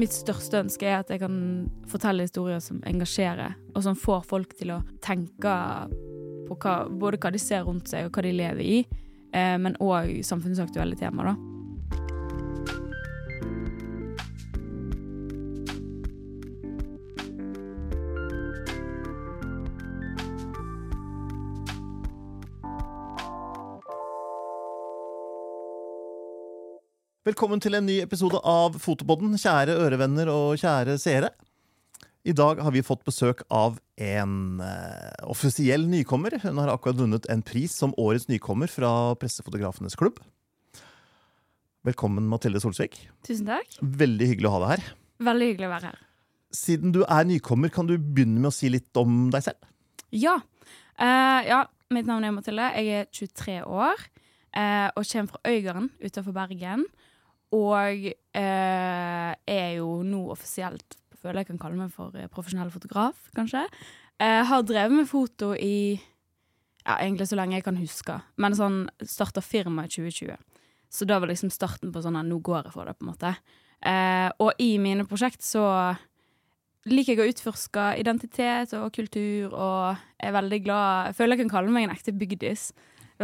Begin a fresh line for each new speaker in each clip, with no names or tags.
mitt største ønske er at jeg kan fortelle historier som engasjerer, og som får folk til å tenke på hva, både hva de ser rundt seg, og hva de lever i, eh, men òg samfunnsaktuelle temaer, da.
Velkommen til en ny episode av Fotopodden, kjære ørevenner og kjære seere. I dag har vi fått besøk av en eh, offisiell nykommer. Hun har akkurat vunnet en pris som årets nykommer fra Pressefotografenes klubb. Velkommen, Mathilde Solsvik.
Tusen takk.
Veldig hyggelig å ha deg her.
Veldig hyggelig å være her.
Siden du er nykommer, kan du begynne med å si litt om deg selv?
Ja. Uh, ja, mitt navn er Mathilde. Jeg er 23 år uh, og kommer fra Øygarden utenfor Bergen. Og eh, er jo nå offisielt føler jeg kan kalle meg for eh, profesjonell fotograf, kanskje. Eh, har drevet med foto i ja, egentlig så lenge jeg kan huske. Men sånn starta firma i 2020. Så da var liksom starten på sånn at nå går jeg for det, på en måte. Eh, og i mine prosjekt så liker jeg å utforske identitet og kultur, og er veldig glad føler jeg kan kalle meg en ekte bygdis.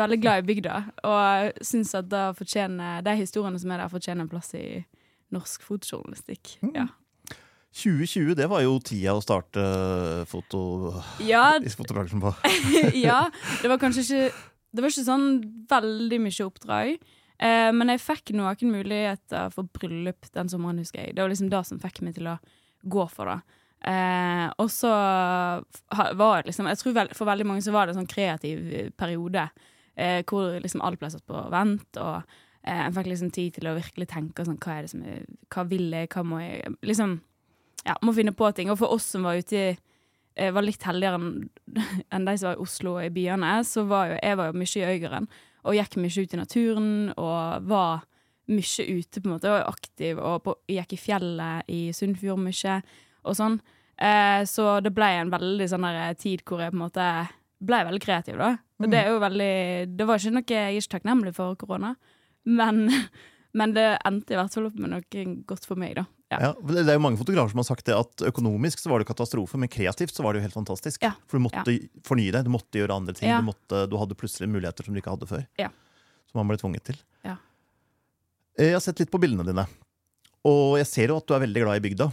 Veldig glad i bygda, og syns at da fortjener, de historiene som er der, fortjener en plass i norsk fotojournalistikk. Ja.
2020, det var jo tida å starte foto
Ja,
fotobransjen på.
ja, det var kanskje ikke Det var ikke sånn veldig mye oppdrag. Eh, men jeg fikk noen muligheter for bryllup den sommeren, husker jeg. Det var liksom det som fikk meg til å gå for det. Eh, og så var det liksom Jeg tror vel, for veldig mange så var det en sånn kreativ eh, periode eh, hvor liksom alt ble satt på vent, og eh, en fikk liksom tid til å virkelig tenke sånn Hva er det som er Hva vil jeg, hva må jeg Liksom Ja, må finne på ting. Og for oss som var ute eh, var litt heldigere enn en de som var i Oslo og i byene, så var jo jeg var jo mye i Øygarden. Og gikk mye ut i naturen og var mye ute, på en måte. Og aktiv og på, gikk i fjellet i Sunnfjord mye og sånn. Eh, så det ble en veldig sånn der tid hvor jeg på en måte ble veldig kreativ, da. Og det er jo veldig Det var ikke noe jeg er ikke takknemlig for korona, men, men det endte i hvert fall opp med noe godt for meg, da. Ja.
Ja, det er jo mange fotografer som har sagt det at økonomisk så var det katastrofe, men kreativt så var det jo helt fantastisk.
Ja.
For du måtte fornye deg, du måtte gjøre andre ting. Du, måtte, du hadde plutselig muligheter som du ikke hadde før.
Ja.
Som man ble tvunget til.
Ja.
Eh, Jeg har sett litt på bildene dine, og jeg ser jo at du er veldig glad i bygda.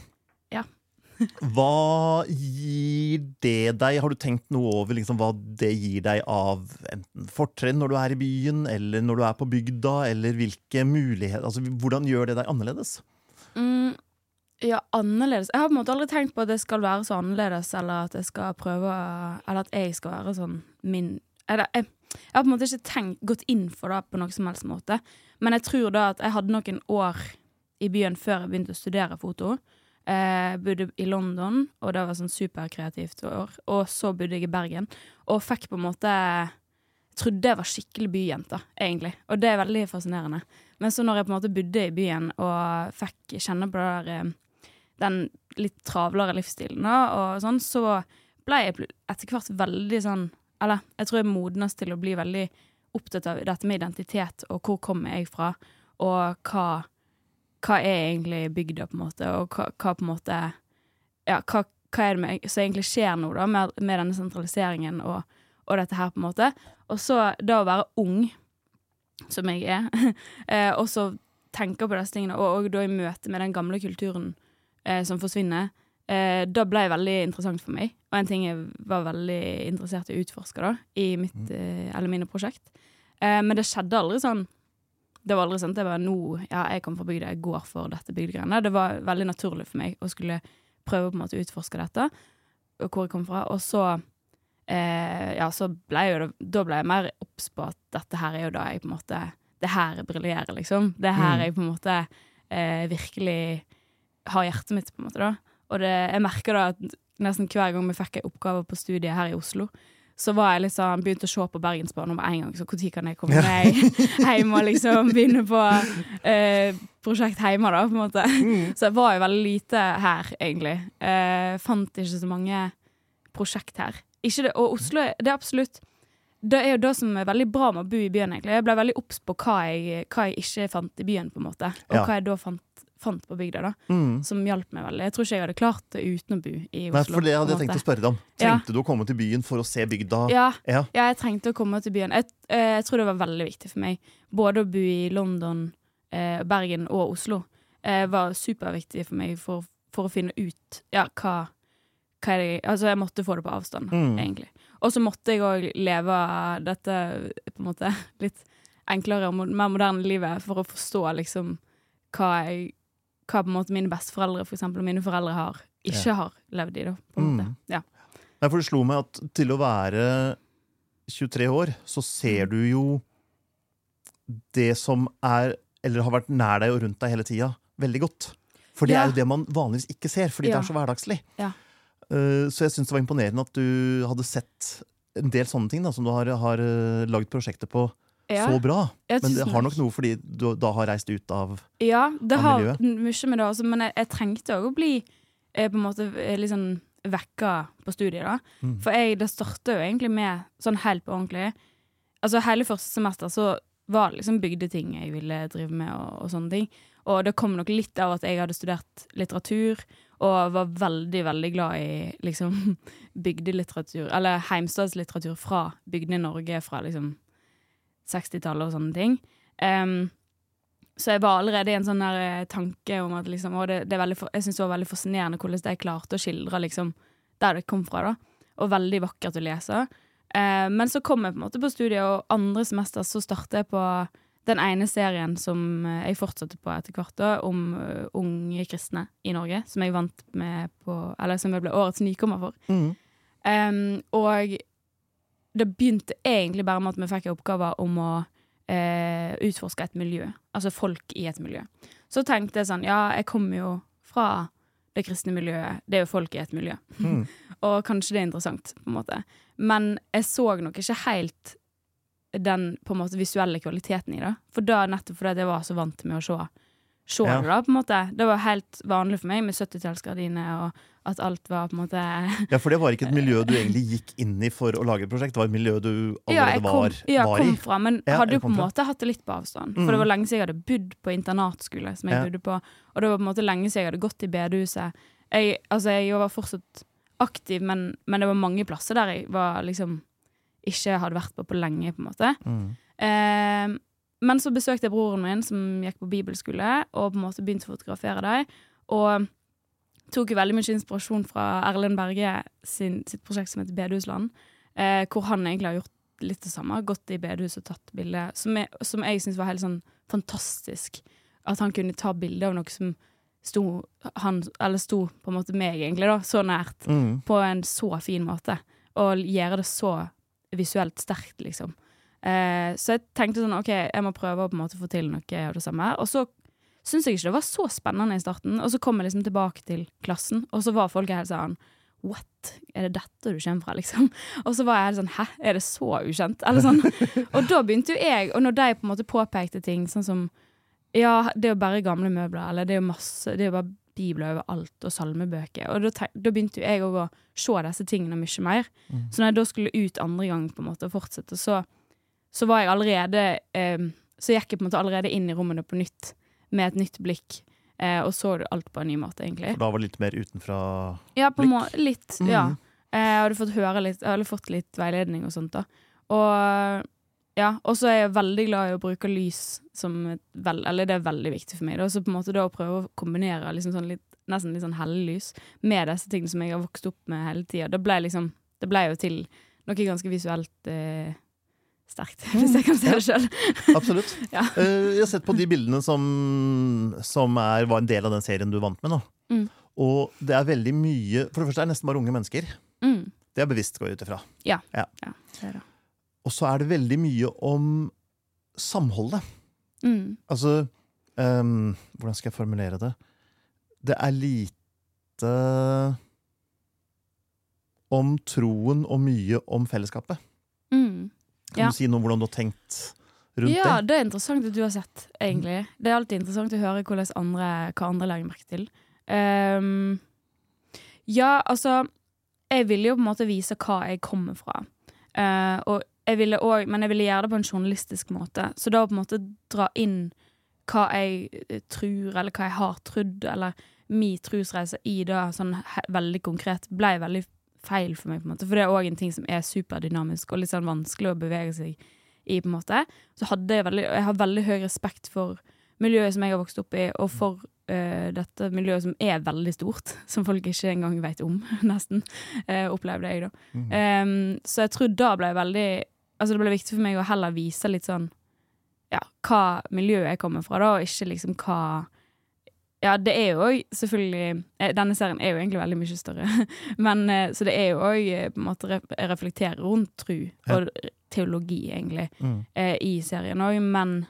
Hva gir det deg? Har du tenkt noe over liksom, hva det gir deg av enten fortrinn når du er i byen, eller når du er på bygda, eller hvilke muligheter altså, Hvordan gjør det deg annerledes?
Mm, ja, annerledes Jeg har på en måte aldri tenkt på at det skal være så annerledes, eller at jeg skal prøve Eller at jeg skal være sånn min eller, jeg, jeg har på en måte ikke tenkt, gått inn for det på noen som helst måte. Men jeg tror da at jeg hadde noen år i byen før jeg begynte å studere foto. Eh, bodde i London, og det var sånn superkreativt år. Og så bodde jeg i Bergen, og fikk på en måte Trodde jeg var skikkelig byjente, egentlig. Og det er veldig fascinerende. Men så når jeg på en måte bodde i byen og fikk kjenne på der, eh, den litt travlere livsstilen, og sånn, så ble jeg etter hvert veldig sånn Eller jeg tror jeg modnes til å bli veldig opptatt av dette med identitet, og hvor kommer jeg fra, og hva, hva er egentlig bygda, på en måte, og hva, hva på en måte Ja, hva, hva er det med, som egentlig skjer nå, da, med, med denne sentraliseringen og, og dette her, på en måte. Og så da å være ung, som jeg er, eh, og så tenke på disse tingene, og, og da i møte med den gamle kulturen eh, som forsvinner, eh, da ble det veldig interessant for meg. Og en ting jeg var veldig interessert i å utforske da, i mitt, eh, eller mine prosjekt. Eh, men det skjedde aldri sånn Det var aldri sånn at jeg var nå, ja, jeg kommer fra bygda, jeg går for dette bygdegreiene. Det var veldig naturlig for meg å skulle prøve på en måte å utforske dette, og hvor jeg kom fra. Og så eh, ja, så ble jeg jo da ble jeg mer obs på at dette her er jo da jeg på en måte Det her jeg briljerer, liksom. Det er her
Mm.
jeg på en måte eh, virkelig har hjertet mitt, på en måte, da. Og det, jeg merker da at nesten hver gang vi fikk en oppgave på studiet her i Oslo, så var jeg liksom begynte å se på Bergensbanen med en gang. Så når kan jeg komme meg hjem og liksom begynne på eh, prosjekt hjemme, da, på en måte. Så jeg var jo veldig lite her, egentlig. Eh, fant ikke så mange prosjekt her. Det, og Oslo det er absolutt Det er jo det som er veldig bra med å bo i byen, egentlig. Jeg ble veldig obs på hva jeg, hva jeg ikke fant i byen, på en måte. Og
Ja.
hva jeg da fant fant på bygda, da,
Mm.
som hjalp meg veldig. Jeg tror ikke jeg hadde klart det uten å bo i Oslo.
Nei, for det hadde jeg tenkt å spørre deg om.
Ja.
Trengte du å komme til byen for å se bygda?
Ja,
Ja.
ja, jeg trengte å komme til byen. Jeg, eh, jeg tror det var veldig viktig for meg. Både å bo i London, eh, Bergen og Oslo eh, var superviktig for meg for, for å finne ut ja, hva, hva det Altså, jeg måtte få det på avstand,
Mm.
egentlig. Og så måtte jeg òg leve dette på en måte litt enklere og mer moderne livet for å forstå liksom hva jeg hva på en måte mine besteforeldre for eksempel, og mine foreldre har, ikke har levd i. da, på en måte.
Mm.
Ja.
Nei, for det slo meg at til å være 23 år, så ser du jo det som er, eller har vært nær deg og rundt deg hele tida, veldig godt. For det
Ja.
er jo det man vanligvis ikke ser, fordi
Ja.
det er så hverdagslig.
Ja.
Uh, så jeg syns det var imponerende at du hadde sett en del sånne ting da, som du har, har eh, laget prosjekter på
Ja.
så bra. Men det har nok noe fordi du da har reist ut av miljøet.
Ja, det har
miljøet.
mye med det også, men jeg, jeg trengte òg å bli eh, på en måte liksom vekka på studiet, da.
Mm.
For jeg, det starta jo egentlig med sånn helt på ordentlig. Altså hele første semester så var det liksom bygdeting jeg ville drive med, og, og sånne ting. Og det kom nok litt av at jeg hadde studert litteratur, og var veldig, veldig glad i liksom bygdelitteratur, eller heimstadslitteratur fra bygdene i Norge fra liksom 60-tallet og sånne ting. Um, så jeg var allerede i en sånn der eh, tanke om at liksom, og det, det veldig, jeg synes det var veldig fascinerende hvordan de klarte å skildre liksom, der det kom fra. da. Og veldig vakkert å lese. Uh, men så kom jeg på en måte på studiet, og andre semester så startet jeg på den ene serien som eh, jeg fortsatte på etter hvert, da, om unge kristne i Norge. Som jeg vant med på Eller som jeg ble årets nykommer for.
Mm.
Um, og det begynte egentlig bare med at vi fikk oppgaver om å eh, utforske et miljø. Altså folk i et miljø. Så tenkte jeg sånn, ja, jeg kommer jo fra det kristne miljøet. Det er jo folk i et miljø.
Mm.
Og kanskje det er interessant, på en måte. Men jeg så nok ikke helt den på en måte visuelle kvaliteten i det. For da nettopp fordi jeg var så vant med å se, se
Ja.
da, på en måte. Det var helt vanlig for meg med 70-tallsgardiner, og at alt var på en måte
Ja, for det var ikke et miljø du egentlig gikk inn i for å lage et prosjekt. Det var et miljø du
ja,
allerede
jeg kom,
var,
ja,
var i.
kom fra, men
Ja,
hadde jo på en måte hatt det litt på avstand.
Mm.
For det var lenge siden jeg hadde bodd på internatskole, som jeg
Ja.
bodde på. Og det var på en måte lenge siden jeg hadde gått i bedehuset. Jeg, altså, jeg var fortsatt aktiv, men, men det var mange plasser der jeg var liksom ikke hadde vært på på lenge, på en måte.
Mm.
Eh, men så besøkte jeg broren min, som gikk på bibelskole, og på en måte begynte å fotografere dem. Og tok jo veldig mye inspirasjon fra Erlend Berge sin, sitt prosjekt som heter Bedehusland, eh, hvor han egentlig har gjort litt det samme. Gått i bedehus og tatt bilde, som jeg, som jeg syns var helt sånn fantastisk. At han kunne ta bilde av noe som sto han, eller sto på en måte meg, egentlig, da, så nært
Mm.
på en så fin måte. Og gjøre det så visuelt sterkt, liksom. Eh, så jeg tenkte sånn, OK, jeg må prøve å på en måte få til noe av det samme. Og så syns jeg ikke det var så spennende i starten. Og så kom jeg liksom tilbake til klassen, og så var folk helt sånn What? Er det dette du kommer fra, liksom? Og så var jeg helt sånn Hæ, er det så ukjent? Eller sånn. og da begynte jo jeg, og når de på en måte påpekte ting sånn som Ja, det er jo bare gamle møbler, eller det er jo masse Det er jo bare bibler overalt, og salmebøker. Og da, da begynte jo jeg å se disse tingene mye mer.
Mm.
Så når jeg da skulle ut andre gang på en måte og fortsette, så, så var jeg allerede eh, Så gikk jeg på en måte allerede inn i rommene på nytt, med et nytt blikk. Eh, og så alt på en ny måte, egentlig.
For da var det litt mer utenfra
Ja, på en
blikk.
måte. Litt.
mm.
Ja. Eh, Jeg hadde fått høre litt, eller fått litt veiledning og sånt, da. Og ja, og så er jeg veldig glad i å bruke lys som vel, Eller det er veldig viktig for meg. Da. Så på en måte da å prøve å kombinere liksom sånn litt, nesten litt sånn hellig lys med disse tingene som jeg har vokst opp med hele tida. Det ble liksom Det ble jo til noe ganske visuelt eh, sterkt, hvis jeg kan se det sjøl.
Absolutt.
Ja.
Eh, jeg har sett på de bildene som, som er, var en del av den serien du vant med.
Mm.
Og det er veldig mye For det første er det nesten bare unge mennesker.
Mm.
Det er bevisst, går jeg ut ifra.
Ja, ja. ja.
Og så er det veldig mye om samholdet.
Mm.
Altså um, Hvordan skal jeg formulere det? Det er lite om troen og mye om fellesskapet.
Mm.
Kan
Ja.
du si noe om hvordan du har tenkt rundt
Ja,
det?
det er interessant at du har sett, egentlig. Det er alltid interessant å høre andre, hva andre legger merke til. Um, ja, altså Jeg ville jo på en måte vise hva jeg kommer fra. Uh, og jeg ville også, men jeg ville gjøre det på en journalistisk måte. Så da på en måte dra inn hva jeg eh, tror, eller hva jeg har trodd, eller min trosreise i det sånn veldig konkret, ble veldig feil for meg, på en måte. For det er òg en ting som er superdynamisk og litt sånn vanskelig å bevege seg i, på en måte. Så hadde jeg veldig Jeg har veldig høy respekt for miljøet som jeg har vokst opp i, og for uh, dette miljøet som er veldig stort, som folk ikke engang vet om, nesten, uh, opplevde jeg, da. Um, så jeg tror da ble jeg veldig Altså det ble viktig for meg å heller vise litt sånn Ja, hva miljøet jeg kommer fra, da, og ikke liksom hva Ja, det er jo òg selvfølgelig eh, Denne serien er jo egentlig veldig mye større, men eh, så det er jo òg på en måte ref reflekterer rundt tru
Ja.
og teologi, egentlig,
Mm.
eh, i serien òg, men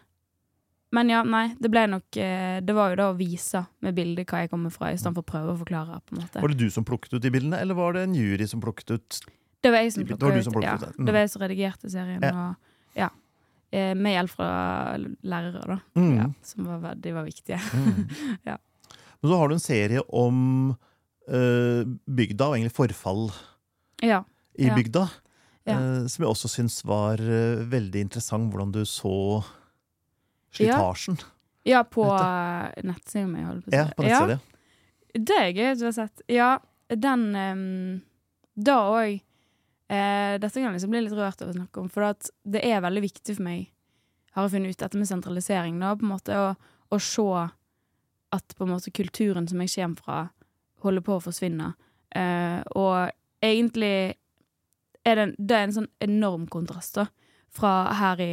men ja, nei, det ble nok eh, Det var jo da å vise med bildet hva jeg kommer fra, istedenfor å prøve å forklare. på en måte
Var det du som plukket ut de bildene, eller var det en jury som plukket ut
Det var jeg som
Det
ut.
plukket
Ja.
ut det. Mm.
Det var jeg som redigerte serien,
Ja.
og ja. Eh, med hjelp fra lærere, da.
Mm.
Ja, som var, veldig var viktige.
Mm.
Ja.
Men så har du en serie om uh, bygda, og egentlig forfall
Ja.
i bygda. Eh, som jeg også syns var uh, veldig interessant, hvordan du så slitasjen.
ja, på uh, nettsida mi, holdt på å si.
Ja, på nettsida.
Det er gøy du har sett. Ja, den um, Da òg eh, Dette kan liksom bli litt rørt av å snakke om, for det er veldig viktig for meg, har jeg funnet ut, dette med sentralisering, da, på en måte, å, å se at på en måte kulturen som jeg kommer fra, holder på å forsvinne. Eh, og egentlig er det, det er en sånn enorm kontrast, da, fra her i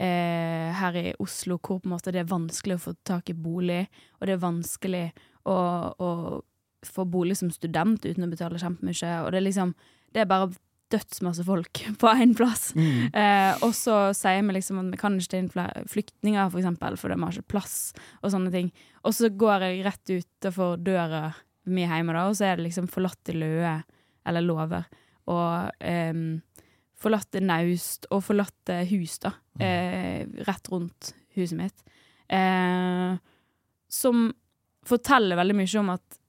eh, her i Oslo, hvor på en måte det er vanskelig å få tak i bolig, og det er vanskelig å, å få bolig som student uten å betale kjempemye, og det er liksom Det er bare dødsmasse folk på én plass.
Mm.
Eh, og så sier vi liksom at vi kan ikke ta inn flere flyktninger, for eksempel, for vi har ikke plass, og sånne ting. Og så går jeg rett utenfor døra mi hjemme, da, og så er det liksom forlatte løer, eller låver, og eh, forlatte naust og forlatte hus, da, eh, rett rundt huset mitt. Eh, som forteller veldig mye om at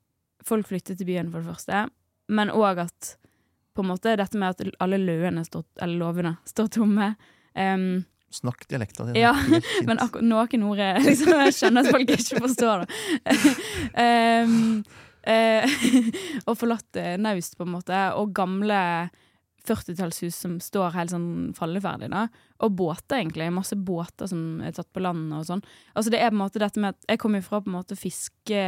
folk flytter til byen, for det første, men òg at på en måte dette med at alle løene står, eller låvene står tomme. Um,
Snakk dialekta di.
Ja, men noen ord er liksom, Jeg skjønner at folk ikke forstår det. um, uh, og forlatt naust, på en måte, og gamle 40-tallshus som står helt sånn falleferdig. da. Og båter, egentlig. Masse båter som er tatt på land og sånn. Altså det er på en måte dette med at Jeg kommer fra på en måte fiske,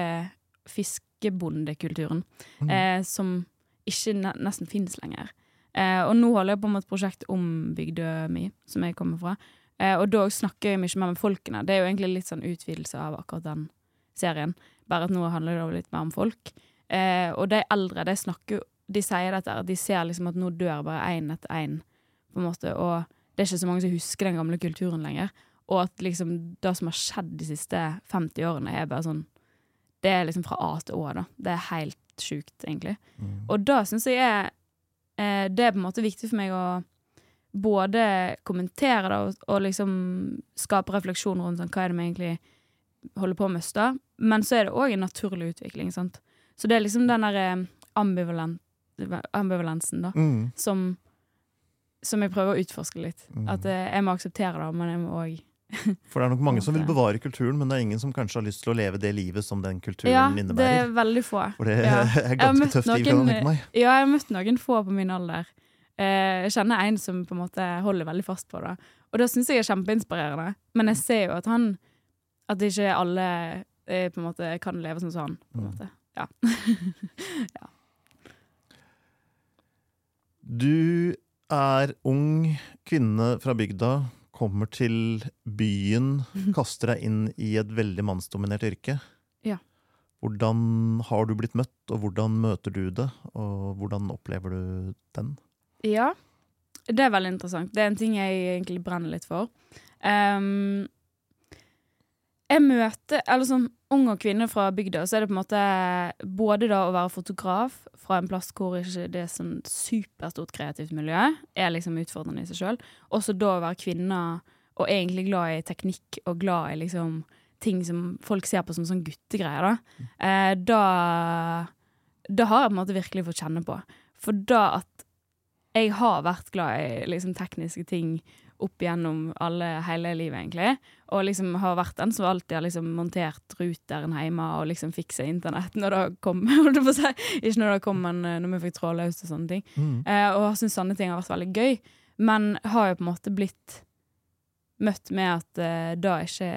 fiskebondekulturen,
Mm.
eh, som ikke ne nesten finnes lenger. Eh, og nå holder jeg på med et prosjekt om bygda mi, som jeg kommer fra. Eh, og da snakker jeg mye mer med folkene. Det er jo egentlig litt sånn utvidelse av akkurat den serien. Bare at nå handler det litt mer om folk. Eh, og de eldre, de snakker De sier dette, de ser liksom at nå dør bare én etter én, på en måte. Og det er ikke så mange som husker den gamle kulturen lenger. Og at liksom det som har skjedd de siste 50 årene, er bare sånn Det er liksom fra A til Å, da. Det er helt sjukt, egentlig.
Mm.
Og da syns jeg er eh, Det er på en måte viktig for meg å både kommentere det og, og liksom skape refleksjon rundt sånn, hva er det vi egentlig holder på å da. Men så er det òg en naturlig utvikling. sant? Så det er liksom den der ambivalent, ambivalensen, da,
Mm.
som, som jeg prøver å utforske litt.
Mm.
At eh, jeg må akseptere det, men jeg må òg
For det er nok mange som vil bevare kulturen, men det er ingen som kanskje har lyst til å leve det livet som den kulturen
Ja, det er veldig få.
For det
Ja.
er ganske tøft liv,
noen-
kan jeg tenke meg.
Ja, jeg har møtt noen få på min alder. Eh, jeg kjenner en som på en måte holder veldig fast på det. Og det syns jeg er kjempeinspirerende. Men jeg ser jo at han At ikke alle eh, på en måte kan leve sånn som han. På en måte. Ja. Ja.
Du er ung kvinne fra bygda, kommer til byen, kaster deg inn i et veldig mannsdominert yrke.
Ja.
Hvordan har du blitt møtt, og hvordan møter du det? Og hvordan opplever du den?
ja. Det er veldig interessant. Det er en ting jeg egentlig brenner litt for. Ehm, jeg møter Eller som unge og kvinne fra bygda, så er det på en måte både da å være fotograf fra en plass hvor ikke det er sånn superstort kreativt miljø, er liksom utfordrende i seg sjøl. Også da å være kvinne og egentlig glad i teknikk og glad i liksom ting som folk ser på som sånn guttegreier, da. Eh, da Da har jeg på en måte virkelig fått kjenne på. For da at jeg har vært glad i liksom tekniske ting opp igjennom alle, hele livet, egentlig. Og liksom har vært den som alltid har liksom montert ruteren hjemme og liksom fiksa internett når det kom. holdt jeg på å si. Ikke når det kom, men eh, når vi fikk trådløst og sånne ting.
Mm.
Eh, og har syntes sånne ting har vært veldig gøy, men har jo på en måte blitt møtt med at uh, da ikke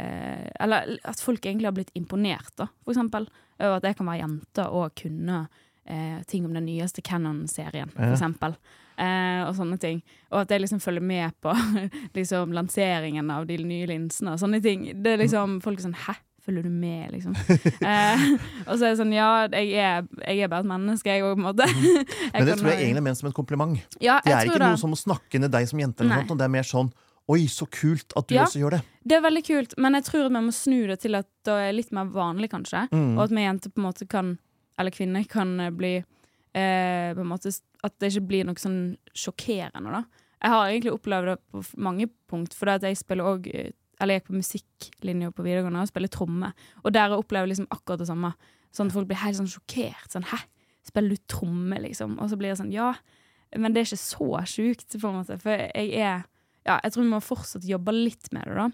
Eller at folk egentlig har blitt imponert, da, for eksempel. Over at jeg kan være jente og kunne uh, ting om den nyeste Cannon-serien, for
Ja.
eksempel. Eh, og sånne ting. Og at jeg liksom følger med på liksom lanseringen av de nye linsene og sånne ting. Det er liksom Folk er sånn Hæ? Følger du med, liksom? eh, og så er det sånn Ja, jeg er, jeg er bare et menneske, jeg òg, på en måte. Jeg
Men det tror jeg egentlig er ment som et kompliment.
ja,
Det er ikke
det.
noe som å snakke ned deg som jente. Eller noe det er mer sånn Oi, så kult at du
Ja.
også gjør det.
Det er veldig kult, men jeg tror man må snu det til at det er litt mer vanlig, kanskje.
Mm.
Og at vi jenter på en måte kan, eller kvinner kan eh, bli eh, på en måte, At det ikke blir noe sånn sjokkerende, da. Jeg har egentlig opplevd det på mange punkt, for det at jeg spiller òg Eller jeg gikk på musikklinja på videregående og spiller tromme. Og der opplever jeg liksom akkurat det samme. Sånn at folk blir helt sånn sjokkert. Sånn 'hæ, spiller du tromme', liksom? Og så blir det sånn 'ja', men det er ikke så sjukt, på en måte. For jeg er Ja, jeg tror vi må fortsatt jobbe litt med det, da.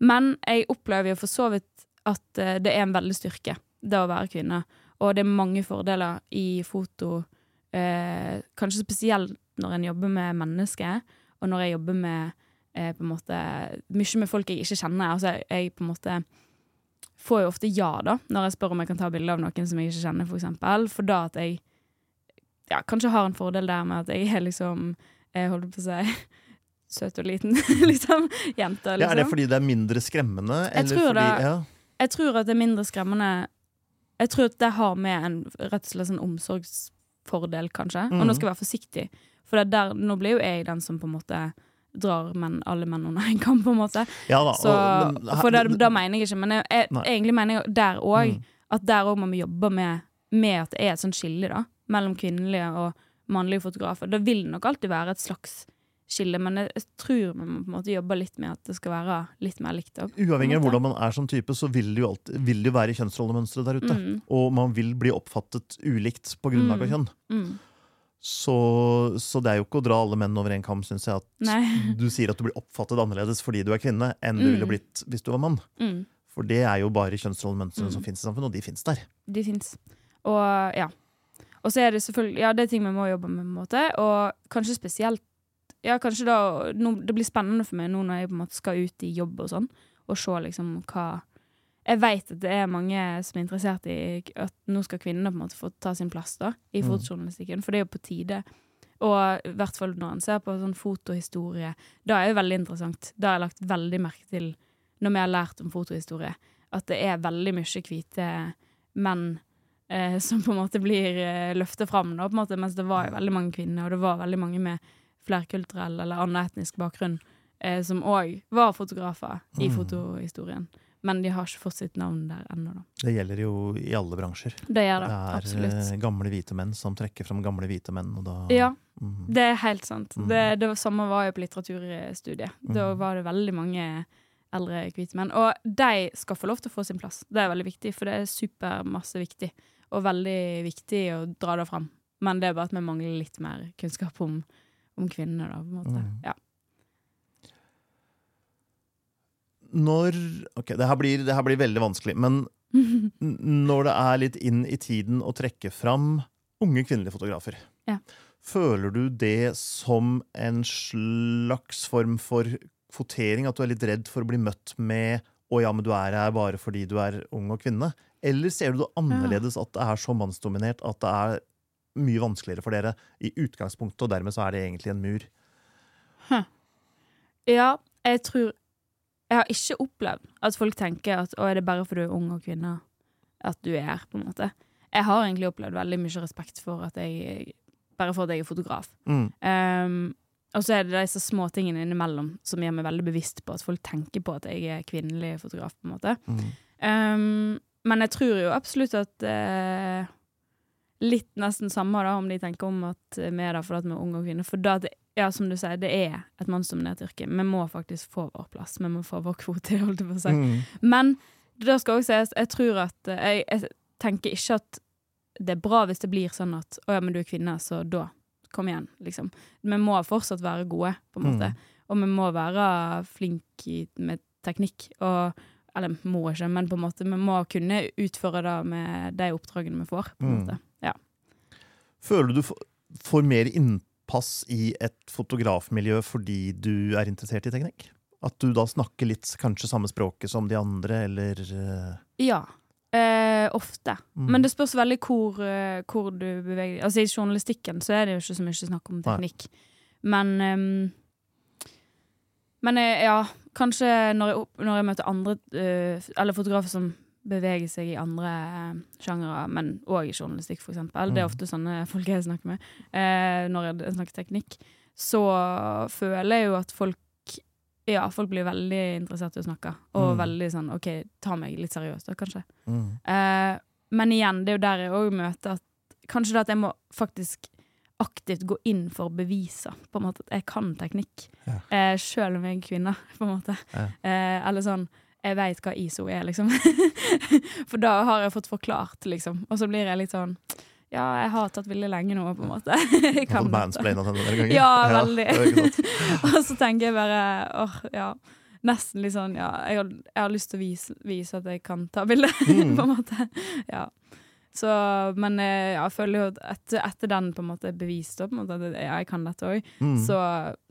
Men jeg opplever jo for så vidt at eh, det er en veldig styrke, det å være kvinne. Og det er mange fordeler i foto, eh, kanskje spesielt når en jobber med mennesker, og når jeg jobber med eh, på en måte, mye med folk jeg ikke kjenner. Altså, jeg, jeg på en måte får jo ofte ja, da, når jeg spør om jeg kan ta bilde av noen som jeg ikke kjenner, for eksempel. For da at jeg ja, kanskje har en fordel der med at jeg er liksom Jeg holder på å si søt og liten, liksom. Jente, liksom.
Ja, er det fordi det er mindre skremmende? eller
tror
fordi,
det-
ja.
Jeg tror at det er mindre skremmende Jeg tror at det har med en rett og slett sånn omsorgsfordel, kanskje. Og nå
Mhm.
skal jeg være forsiktig, for er der, nå blir jo jeg den som på en måte drar menn, alle menn under en kamp, på en måte.
ja da.
Så,
og- men-
for det, da mener jeg ikke, men jeg, jeg, egentlig mener jeg der òg
Mm.
at der òg må vi jobbe med, med at det er et sånt skille da, mellom kvinnelige og mannlige fotografer. Det vil nok alltid være et slags skille, men jeg, tror man på en måte jobbe litt med at det skal være litt mer likt Opp,
Uavhengig av hvordan man er som type, så vil det jo, alltid, vil det jo være kjønnsrollemønstre der ute.
Mm,
Og man vil bli oppfattet ulikt på grunnlag av
Mm.
kjønn.
mm.
Så, så det er jo ikke å dra alle menn over en kam, syns jeg. At
Nei.
du sier at du blir oppfattet annerledes fordi du er kvinne, enn du
Mm.
ville blitt hvis du var mann.
Mm.
For det er jo bare kjønnsrollemønstrene som finnes i samfunnet, og de finnes der.
De fins. Og ja. Og så er det selvfølgelig Ja, det er ting vi må jobbe med, på en måte. Og kanskje spesielt Ja, kanskje da no, Det blir spennende for meg nå når jeg på en måte skal ut i jobb og sånn, og se liksom hva Jeg vet at det er mange som er interessert i at nå skal kvinnene på en måte få ta sin plass da, i
Mm.
fotojournalistikken, for det er jo på tide. Og i hvert fall når en ser på sånn fotohistorie, da er det veldig interessant. Da har jeg lagt veldig merke til, når vi har lært om fotohistorie, at det er veldig mye hvite menn eh, som på en måte blir eh, løftet fram, da, på en måte, mens det var jo veldig mange kvinner, og det var veldig mange med flerkulturell eller annen etnisk bakgrunn eh, som òg var fotografer i
Mm.
fotohistorien. Men de har ikke fått sitt navn der ennå.
Det gjelder jo i alle bransjer.
Det gjør det,
Det er
absolutt.
eh, gamle hvite menn som trekker fram gamle hvite menn, da
Ja,
mm.
det er helt sant.
Mm.
Det, det samme var jo på litteraturstudiet. Da
Mm.
var det veldig mange eldre hvite menn. Og de skal få lov til å få sin plass. Det er veldig viktig, for det er supermasse viktig. Og veldig viktig å dra det fram. Men det er bare at vi mangler litt mer kunnskap om, om kvinner, da, på en måte.
Mm.
Ja.
Når Ok, det her, blir, det her blir veldig vanskelig, men når det er litt inn i tiden å trekke fram unge kvinnelige fotografer,
Ja.
føler du det som en slags form for kvotering? At du er litt redd for å bli møtt med 'å ja, men du er her bare fordi du er ung og kvinne'? Eller ser du det annerledes, at det er så mannsdominert at det er mye vanskeligere for dere i utgangspunktet, og dermed så er det egentlig en mur?
ja, jeg tror Jeg har ikke opplevd at folk tenker at å, er det bare fordi du er ung og kvinne at du er her, på en måte. Jeg har egentlig opplevd veldig mye respekt for at jeg Bare for at jeg er fotograf.
Mm.
Um, og så er det disse små tingene innimellom som gjør meg veldig bevisst på at folk tenker på at jeg er kvinnelig fotograf. på en måte.
Mm.
Um, men jeg tror jo absolutt at eh, Litt nesten samme da, om de tenker om at vi er der fordi vi er unge og kvinner. For da, det, ja, som du sier, det er et mannsdominert yrke. Vi må faktisk få vår plass. Vi må få vår kvote. holdt jeg på å si.
Mm.
Men det skal også sies, jeg tror at eh, jeg, jeg tenker ikke at det er bra hvis det blir sånn at å ja, men du er kvinne, så da, kom igjen, liksom. Vi må fortsatt være gode, på en måte.
Mm.
og vi må være flinke med teknikk. Og, eller må ikke, men på en måte vi må kunne utføre det med de oppdragene vi får. på en
Mm.
måte. Ja.
Føler du du får mer innpass i et fotografmiljø fordi du er interessert i teknikk? At du da snakker litt kanskje samme språket som de andre, eller eh,
ja. Eh, ofte.
Mm.
Men det spørs veldig hvor, eh, hvor du beveger deg. Altså I journalistikken så er det jo ikke så mye snakk om
Nei.
teknikk. Men um, Men eh, ja, kanskje når jeg, når jeg møter andre uh, Eller fotografer som beveger seg i andre uh, sjangere, men òg i journalistikk, for eksempel. Det er
Mm.
ofte sånne folk jeg snakker med eh, når jeg snakker teknikk. Så føler jeg jo at folk ja, folk blir veldig interessert i å snakke. Og
Mm.
veldig sånn OK, ta meg litt seriøst, da, kanskje.
mm.
Eh, men igjen, det er jo der jeg òg møter at Kanskje det at jeg må faktisk aktivt gå inn for å bevise på en måte at jeg kan teknikk.
Ja.
Eh, Sjøl om jeg er kvinne, på en måte.
Ja.
Eh, eller sånn Jeg veit hva ISO er, liksom. for da har jeg fått forklart, liksom. Og så blir jeg litt sånn Ja, jeg har tatt veldig lenge nå, på en måte. jeg
Kan mansplaina til denne gangen?
Ja, veldig.
sant.
Og så tenker jeg bare åh, ja. Nesten litt sånn, ja. Jeg har, jeg har lyst til å vise, vise at jeg kan ta bilde,
Mm.
på en måte. Ja. Så, men eh, ja, jeg føler jo at etter, etter den på en måte bevist, at ja, jeg kan dette òg,
Mm.
så,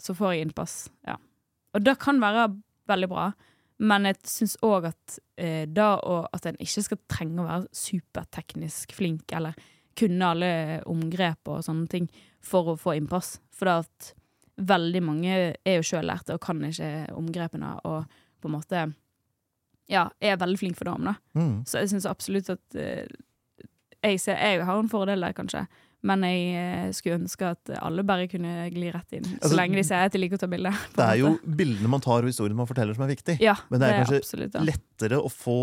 så får jeg innpass. Ja. Og det kan være veldig bra, men jeg syns òg at eh, da og at en ikke skal trenge å være superteknisk flink eller kunne alle omgrep og sånne ting for å få innpass. For det at veldig mange er jo sjøllærte og kan ikke omgrepene og på en måte ja, er veldig flink for om det.
Mm.
Så jeg syns absolutt at eh, jeg, ser, jeg har en fordel der, kanskje. Men jeg eh, skulle ønske at alle bare kunne gli rett inn.
Altså,
så lenge de sier at de liker å ta bilder.
Det er jo bildene man tar og historiene man forteller som er viktig.
ja,
men det er kanskje
absolutt ja.
Lettere å få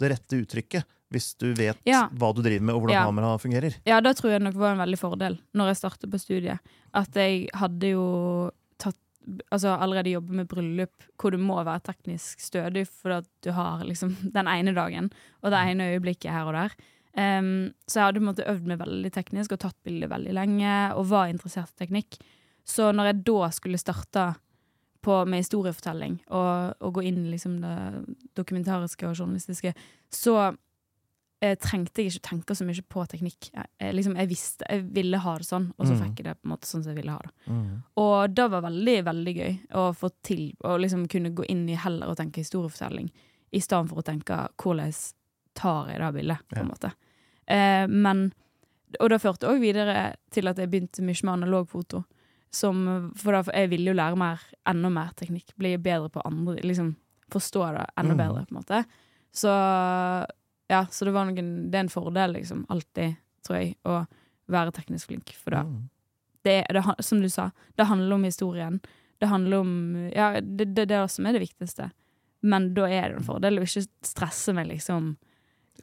det rette uttrykket hvis du vet
Ja.
hva du driver med og hvordan
Ja.
kameraet fungerer.
Ja, det tror jeg nok var en veldig fordel når jeg startet på studiet. At jeg hadde jo tatt Altså allerede jobbet med bryllup hvor du må være teknisk stødig for at du har liksom den ene dagen og det ene øyeblikket her og der. Em, så jeg hadde på en måte øvd meg veldig teknisk og tatt bilder veldig lenge og var interessert i teknikk. Så når jeg da skulle starte på, med historiefortelling og, og gå inn i liksom det dokumentariske og journalistiske, så eh, trengte jeg ikke tenke så mye på teknikk. Jeg, jeg, liksom, jeg visste, jeg ville ha det sånn, og så
Mm.
fikk jeg det på en måte sånn som jeg ville ha det.
Mm.
Og det var veldig, veldig gøy å få til å liksom kunne gå inn i heller og tenke historiefortelling, i stedet for å tenke hvordan tar jeg det bildet, på en
Ja.
måte. Eh, men Og det førte òg videre til at jeg begynte mye med analogfoto. Som, for da, jeg ville jo lære mer, enda mer teknikk. Bli bedre på andre Liksom forstå det enda
Mhm.
bedre, på en måte. Så ja, så det var noen Det er en fordel, liksom, alltid, tror jeg, å være teknisk flink. For da
Mm.
det, det, som du sa, det handler om historien. Det handler om Ja, det, det, det er det som er det viktigste. Men da er det en fordel å ikke stresse med liksom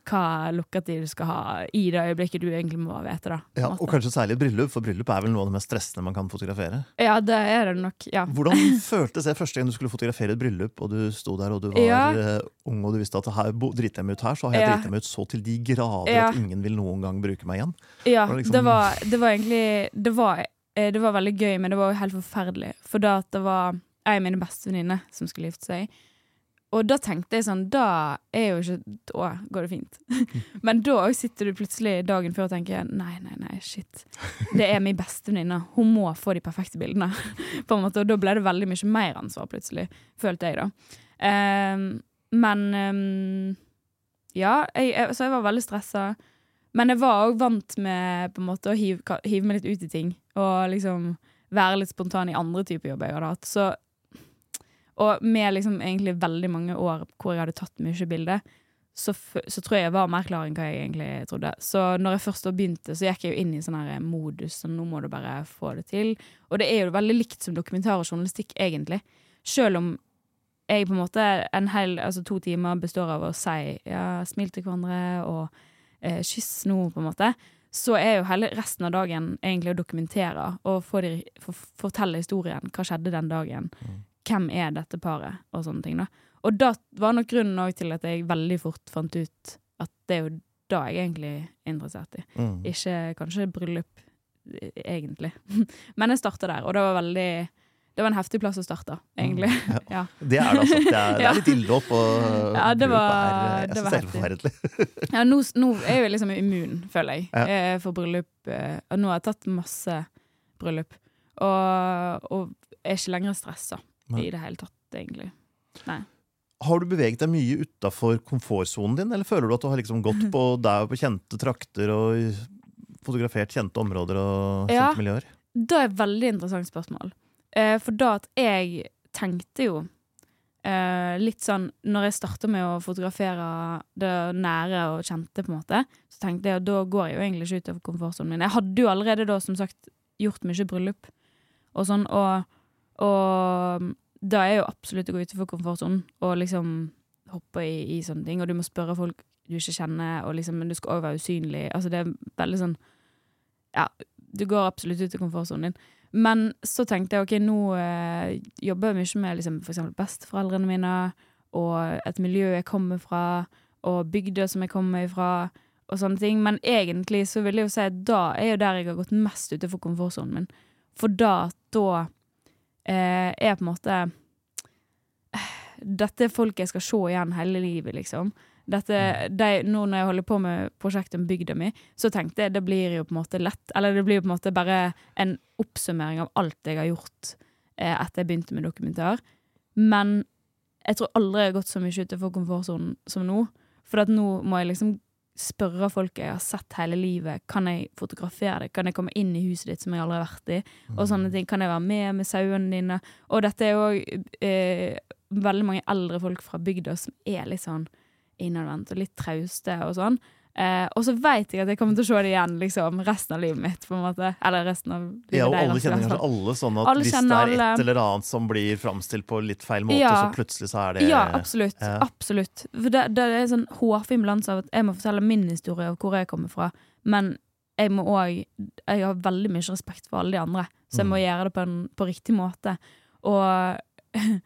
hva lukketid du skal ha i det øyeblikket du egentlig må vite det.
Ja, og kanskje særlig bryllup, for bryllup er vel noe av det mest stressende man kan fotografere.
Ja, det er det nok. Ja.
Hvordan føltes det første gang du skulle fotografere et bryllup, og du sto der og du var
Ja.
eh, ung og du visste at her, driter jeg meg ut her, så har jeg
Ja.
driti meg ut så til de grader at ingen vil noen gang bruke meg igjen.
Ja,
det liksom-
det var, det var egentlig det var, eh, det var veldig gøy, men det var jo helt forferdelig. For da at det var ei av mine beste venninner som skulle gifte seg. Og da tenkte jeg sånn, da er jo ikke Da går det fint. Men da sitter du plutselig dagen før og tenker nei, nei, nei, shit. Det er min beste venninne. Hun må få de perfekte bildene. På en måte, Og da ble det veldig mye mer ansvar, plutselig. Følte jeg, da. Um, men um, Ja, jeg, jeg, så jeg var veldig stressa. Men jeg var òg vant med på en måte å hive, hive meg litt ut i ting. Og liksom være litt spontan i andre typer jobber jeg hadde hatt. Så, og med liksom egentlig veldig mange år hvor jeg hadde tatt mye bilder, så, så tror jeg jeg var mer klar enn hva jeg egentlig trodde. Så når jeg først begynte, så gikk jeg jo inn i sånn her modus, så nå må du bare få det til. Og det er jo veldig likt som dokumentar og journalistikk, egentlig. Selv om jeg på en måte en hel, altså to timer består av å si ja, smil til hverandre og eh, kyss nå, på en måte, så er jo hele resten av dagen egentlig å dokumentere og de, for, fortelle historien. Hva skjedde den dagen?
Mm.
Hvem er dette paret? Og sånne ting. da. Og det var nok grunnen til at jeg veldig fort fant ut at det er jo det jeg egentlig er interessert i.
Mm.
Ikke kanskje bryllup, eh, egentlig. Men jeg starta der, og det var veldig det var en heftig plass å starte, egentlig.
Mm,
ja.
Det er det, altså. Det er, det er litt ilddåp, og
Ja, det var-
er, jeg
det var
det er helt forferdelig.
Ja, nå, nå er jeg liksom immun, føler jeg,
Ja.
eh, for bryllup. eh, Og nå har jeg tatt masse bryllup, og, og er ikke lenger stressa. I det hele tatt, egentlig.
Har du beveget deg mye utafor komfortsonen din, eller føler du at du har liksom gått på der på kjente trakter og fotografert kjente områder og
Ja.
kjente miljøer?
Det er et veldig interessant spørsmål. Eh, for da at jeg tenkte jo eh, litt sånn Når jeg starta med å fotografere det nære og kjente, på en måte, så tenkte jeg at da går jeg jo egentlig ikke utover komfortsonen min. Jeg hadde jo allerede da, som sagt, gjort mye bryllup og sånn, og, og da er jo absolutt å gå utenfor komfortsonen og liksom hoppe i, i sånne ting. Og du må spørre folk du ikke kjenner, liksom, men du skal òg være usynlig. Altså det er veldig sånn Ja, du går absolutt ut av komfortsonen din. Men så tenkte jeg ok, nå eh, jobber jeg mye med liksom, eksempel besteforeldrene mine, og et miljø jeg kommer fra, og bygder som jeg kommer fra, og sånne ting. Men egentlig så vil jeg jo si at da er jo der jeg har gått mest utenfor komfortsonen min. For da, da er på en måte eh, Dette er folk jeg skal se igjen hele livet, liksom. Dette, de, nå når jeg holder på med prosjektet om bygda mi, så tenkte jeg det blir jo på en måte lett. Eller det blir jo på en måte bare en oppsummering av alt jeg har gjort eh, etter jeg begynte med dokumentar. Men jeg tror aldri jeg har gått så mye utenfor komfortsonen som nå. For at nå må jeg liksom spørre folk jeg har sett hele livet. Kan jeg fotografere det? Kan jeg komme inn i huset ditt som jeg aldri har vært i? Og sånne ting. Kan jeg være med med sauene dine? Og dette er jo eh, veldig mange eldre folk fra bygda som er litt sånn innadvendt og litt trauste og sånn. Eh, og så veit jeg at jeg kommer til å se det igjen liksom, resten av livet mitt. en Eller resten av livet
Ja, og alle kjenner kanskje alle sånn at
Alle
hvis det er et eller annet som blir framstilt på litt feil måte,
Ja.
så plutselig så er det
Ja, absolutt.
ja.
absolutt. For det, det er sånn hårfin balanse av at jeg må fortelle min historie av hvor jeg kommer fra, men jeg må òg Jeg har veldig mye respekt for alle de andre, så jeg må
Mm.
gjøre det på, en, på riktig måte. Og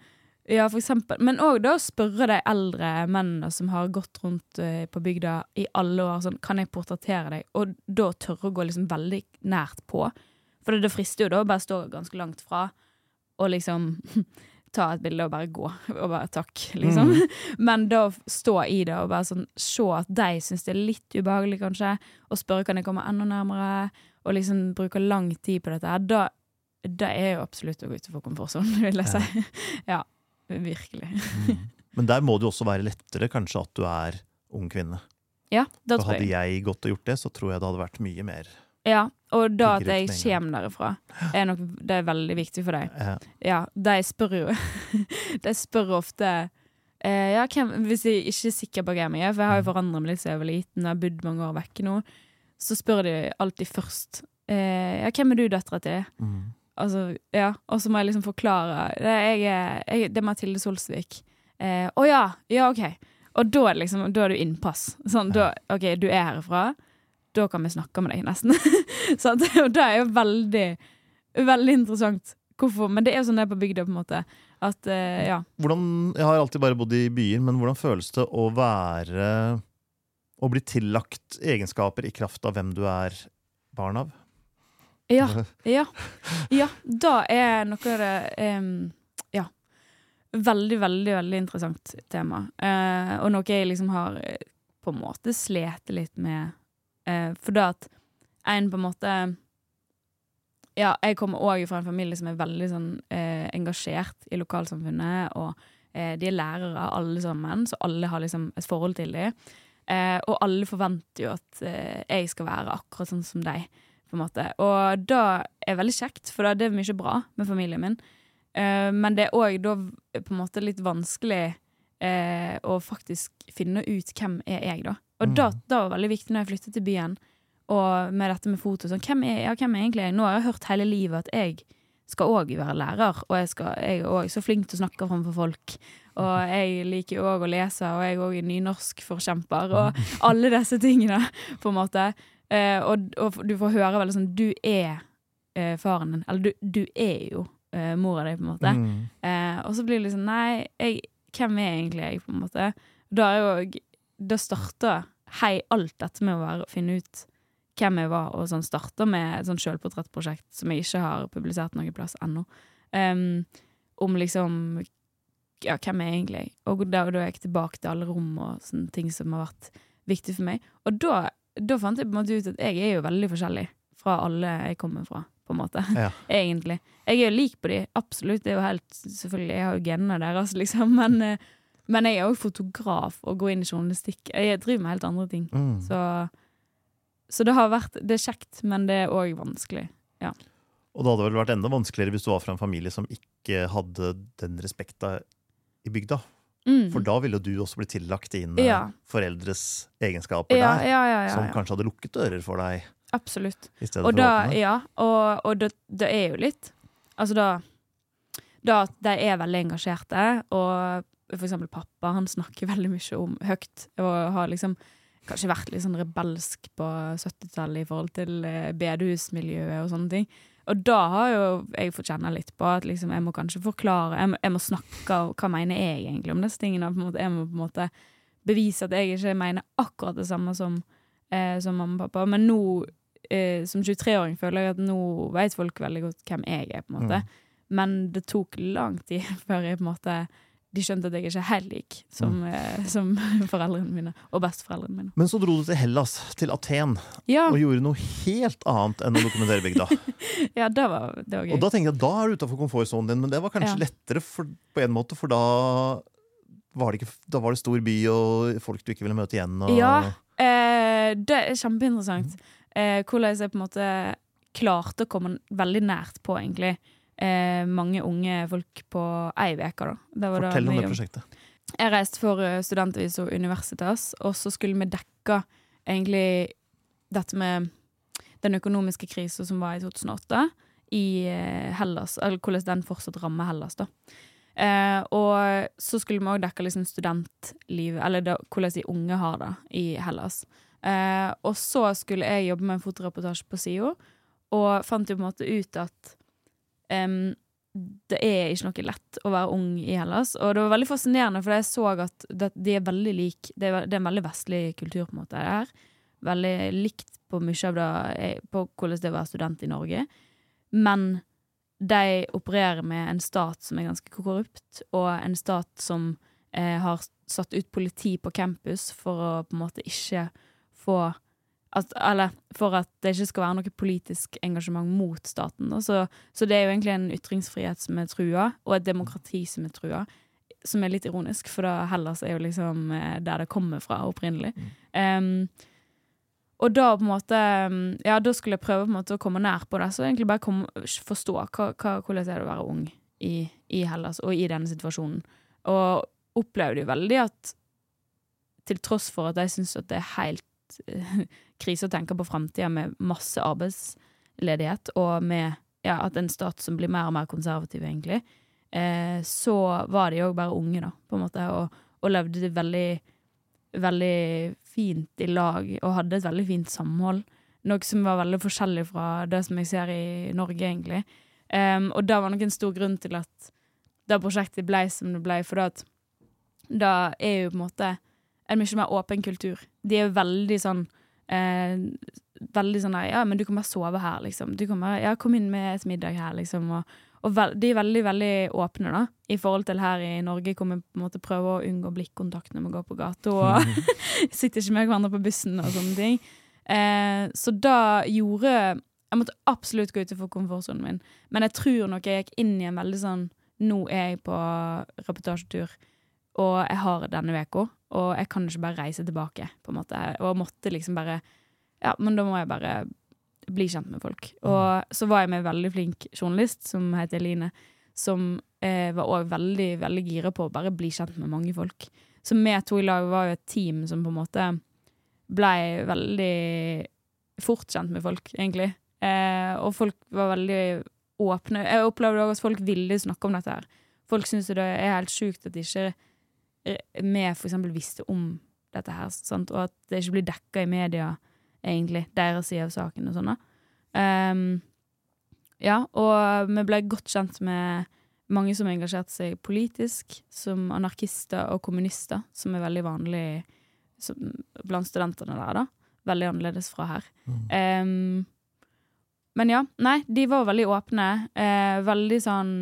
Ja, for eksempel. Men òg da spørre de eldre mennene som har gått rundt eh, på bygda i alle år, sånn Kan jeg portrettere deg? Og da tørre å gå liksom veldig nært på. For det, det frister jo da å bare stå ganske langt fra og liksom ta et bilde og bare gå. Og bare takk, liksom. Men da stå i det og bare sånn se at de syns det er litt ubehagelig, kanskje, og spørre kan jeg komme enda nærmere, og liksom bruke lang tid på dette her, da det er jo absolutt å gå utenfor komfortsonen, vil jeg si. Ja, virkelig.
Mm. Men der må det jo også være lettere kanskje at du er ung kvinne.
Ja,
For
tror
hadde
jeg.
jeg gått og gjort det, så tror jeg det hadde vært mye mer
Ja, og da at jeg kommer derifra, er nok det er veldig viktig for deg. Ja, de spør jo De spør ofte eh, Ja, hvem, hvis jeg ikke er sikker på hvem jeg er, for jeg har jo forandret meg litt siden jeg var liten, og jeg har bodd mange år vekke nå, så spør de alltid først eh, Ja, hvem er du dattera til?
mm.
Altså, ja, og så må jeg liksom forklare Det, jeg, jeg, det er Mathilde Solsvik. Eh, Å ja, ja, OK. Og da liksom, da er du innpass. Sånn, da, OK, du er herfra. Da kan vi snakke med deg, nesten. så at, og det er jo veldig, veldig interessant. Hvorfor? Men det er jo sånn det er på bygda, på en måte. At, eh, ja.
Hvordan, jeg har alltid bare bodd i byer, men hvordan føles det å være Å bli tillagt egenskaper i kraft av hvem du er barn av?
Ja, ja. Ja, da er noe av det um, Ja. Veldig, veldig, veldig interessant tema. Uh, og noe jeg liksom har eh, på en måte slet litt med. Uh, for da at en på en måte Ja, jeg kommer òg fra en familie som er veldig sånn uh, engasjert i lokalsamfunnet, og de er lærere alle sammen, så alle har liksom et forhold til dem. Og alle forventer jo at jeg skal være akkurat sånn som deg på en måte. Og da er veldig kjekt, for da er det mye bra med familien min. Uh, men det er òg da på en måte litt vanskelig uh, å faktisk finne ut hvem er jeg, da. Og
Mm.
da, da var det veldig viktig når jeg flyttet til byen, og med dette med foto. Sånn, hvem, er, ja, hvem er egentlig jeg? Nå har jeg hørt hele livet at jeg skal òg være lærer, og jeg, skal, jeg er òg så flink til å snakke framfor folk. Og jeg liker òg å lese, og jeg òg er nynorskforkjemper, og alle disse tingene, på en måte. Eh, og, og du får høre veldig sånn Du er eh, faren din. Eller du, du er jo eh, mora di, på en måte.
Mm.
Eh, og så blir det liksom Nei, jeg, hvem er egentlig jeg, på en måte? Da er jo Da starter hei alt dette med å være, finne ut hvem jeg var, og sånn starter med et sånn sjølportrettprosjekt som jeg ikke har publisert noen plass ennå. Um, om liksom Ja, hvem er jeg egentlig? Og da, da er jeg tilbake til alle rom og sånne ting som har vært viktig for meg. Og da, da fant jeg på en måte ut at jeg er jo veldig forskjellig fra alle jeg kommer fra, på en måte.
Ja.
Egentlig. Jeg er jo lik på de, absolutt. Det er jo helt Selvfølgelig, jeg har jo genene deres, liksom. Men, eh, men jeg er jo fotograf og går inn i journalistikk. Jeg driver med helt andre ting.
Mm.
Så, så det har vært Det er kjekt, men det er òg vanskelig. Ja.
Og det hadde vel vært enda vanskeligere hvis du var fra en familie som ikke hadde den respekta i bygda.
Mm.
For da ville du også bli tillagt dine
Ja.
foreldres egenskaper
ja,
der.
ja,
Som kanskje hadde lukket dører for deg
Absolutt.
i stedet
Og da, ja, og, og det, det er jo litt Altså da Da at de er veldig engasjerte, og for eksempel pappa, han snakker veldig mye om høyt, og har liksom kanskje vært litt sånn rebelsk på 70-tallet i forhold til eh, bedehusmiljøet og sånne ting. Og da har jo jeg fått kjenne litt på at liksom, jeg må kanskje forklare, jeg må, jeg må snakke og hva mener jeg egentlig om disse tingene. Måte, jeg må på en måte bevise at jeg ikke mener akkurat det samme som, eh, som mamma og pappa. Men nå, eh, som 23-åring, føler jeg at nå vet folk veldig godt hvem jeg er, på en måte.
Mm.
Men det tok lang tid før jeg på en måte de skjønte at jeg ikke er helt lik som, eh, som foreldrene mine og besteforeldrene mine.
Men så dro du til Hellas, til Aten,
Ja,
og gjorde noe helt annet enn å dokumentere bygda.
ja det var, det var gøy.
Og da tenkte jeg at da er du utafor komfortsonen din, men det var kanskje
Ja.
lettere for, på en måte, for da var, det ikke, da var det stor by og folk du ikke ville møte igjen. Og,
Ja. Eh, det er kjempeinteressant. Eh, hvordan jeg på en måte klarte å komme veldig nært på, egentlig. Eh, mange unge folk på ei uke,
Fortell om det prosjektet.
Jeg reiste for eh, og Universitas, og så skulle vi dekke egentlig dette med den økonomiske krisen som var i 2008 i eh, Hellas, eller hvordan den fortsatt rammer Hellas, da. Eh, og så skulle vi òg dekke liksom studentlivet, eller da, hvordan de unge har det i Hellas. Eh, og så skulle jeg jobbe med en fotoreportasje på SIO, og fant jo på en måte ut at em, det er ikke noe lett å være ung i Hellas. Og det var veldig fascinerende, for jeg så at de er veldig lik det er, det er en veldig vestlig kultur, på en måte. Det er veldig likt på mye av det eh, på hvordan det er å være student i Norge. Men de opererer med en stat som er ganske korrupt, og en stat som eh, har satt ut politi på campus for å på en måte ikke få at, Eller for at det ikke skal være noe politisk engasjement mot staten. Så, så det er jo egentlig en ytringsfrihet som er trua, og et demokrati som er trua. Som er litt ironisk, for da Hellas er jo liksom eh, der det kommer fra opprinnelig. Um, og da på en måte Ja, da skulle jeg prøve på en måte å komme nær på det. Så egentlig bare komme, forstå hva, hva, hvordan er det å være ung i, i Hellas og i denne situasjonen. Og opplevde jo veldig at til tross for at jeg syns at det er helt eh, krise å tenke på framtida med masse arbeidsledighet, og med ja, at en stat som blir mer og mer konservativ, egentlig, eh, så var de òg bare unge, da, på en måte, og, og levde det veldig veldig fint i lag og hadde et veldig fint samhold. Noe som var veldig forskjellig fra det som jeg ser i Norge, egentlig. Um, og det var nok en stor grunn til at det prosjektet ble som det ble, for at da er jo på en måte en mye mer åpen kultur. De er veldig sånn eh, Veldig sånn der, Ja, men du kan bare sove her, liksom. Du kan bare, ja, kom inn med et middag her, liksom. Og, og vel, de er veldig, veldig åpne, da, i forhold til her i Norge, hvor vi på en måte prøver å unngå blikkontakt når vi går på gata, og sitter ikke med hverandre på bussen og sånne ting. Eh, så da gjorde Jeg måtte absolutt gå utenfor komfortsonen min, men jeg tror nok jeg gikk inn i en veldig sånn Nå er jeg på reportasjetur, og jeg har denne veka, og jeg kan ikke bare reise tilbake, på en måte. Og måtte liksom bare Ja, men da må jeg bare bli kjent med folk. Og så var jeg med en veldig flink journalist som heter Eline, som eh, var òg veldig, veldig gira på å bare bli kjent med mange folk. Så vi to i lag var jo et team som på en måte blei veldig fort kjent med folk, egentlig. Eh, og folk var veldig åpne. Jeg opplevde også at folk ville snakke om dette her. Folk syns det er helt sjukt at ikke eh, vi for eksempel visste om dette her, sant? og at det ikke blir dekka i media, egentlig, deres side av saken og sånn. Ehm, ja, og vi ble godt kjent med mange som engasjerte seg politisk, som anarkister og kommunister, som er veldig vanlig som, blant studentene der, da. Veldig annerledes fra her.
Mm.
Um, men ja, nei, de var veldig åpne. Eh, veldig sånn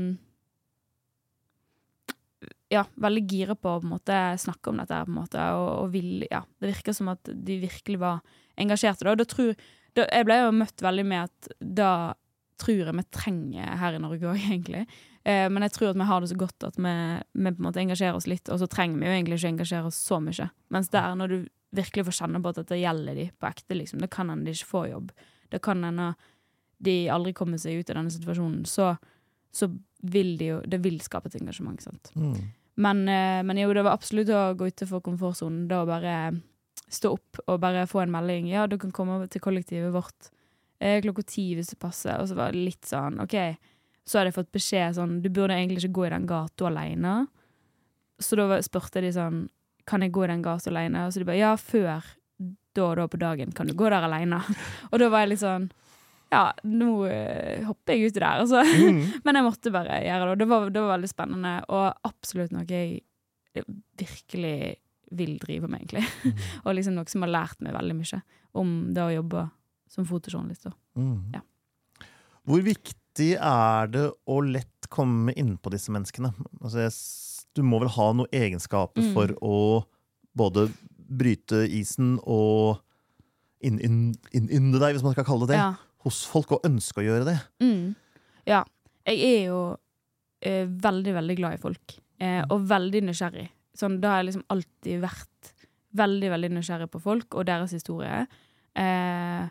Ja, veldig gira på å på måte snakke om dette på en måte, og, og vil, ja, det virker som at de virkelig var engasjerte. Da, da tror, da, jeg ble jo møtt veldig med at da tror jeg vi trenger her i Norge òg, egentlig. Eh, men jeg tror at vi har det så godt at vi, vi, på en måte engasjerer oss litt, og så trenger vi jo egentlig ikke engasjere oss så mye. Mens der, når du virkelig får kjenne på at dette gjelder de på ekte, liksom, det kan hende de ikke får jobb. Det kan hende de aldri kommer seg ut av denne situasjonen. Så, så vil de jo Det vil skape et engasjement, sant.
Mm.
Men, eh, men jo, det var absolutt å gå utenfor komfortsonen. Da å bare stå opp og bare få en melding. Ja, du kan komme til kollektivet vårt eh, klokka ti hvis det passer. Og så var det litt sånn, OK. Så hadde jeg fått beskjed sånn Du burde egentlig ikke gå i den gata alene. Så da spurte de sånn Kan jeg gå i den gata alene? Og så de bare Ja, før da og da på dagen kan du gå der alene. og da var jeg litt sånn Ja, nå eh, hopper jeg uti der, altså.
Mm.
Men jeg måtte bare gjøre det. og Det var, det var veldig spennende, og absolutt noe jeg virkelig vil drive med, egentlig.
Mm.
og liksom noe som har lært meg veldig mye om det å jobbe som fotojournalist.
Mm.
Ja.
Hvor viktig er det å lett komme innpå disse menneskene? Altså, du må vel ha noen egenskaper
Mm.
for å både bryte isen og inn- inn- inn- ynde deg, hvis man skal kalle det det,
Ja.
Hos folk, og ønske å gjøre det.
Mm. ja. Jeg er jo eh, veldig, veldig glad i folk. Eh, og veldig nysgjerrig. Sånn, da har jeg liksom alltid vært veldig, veldig nysgjerrig på folk og deres historie. Eh,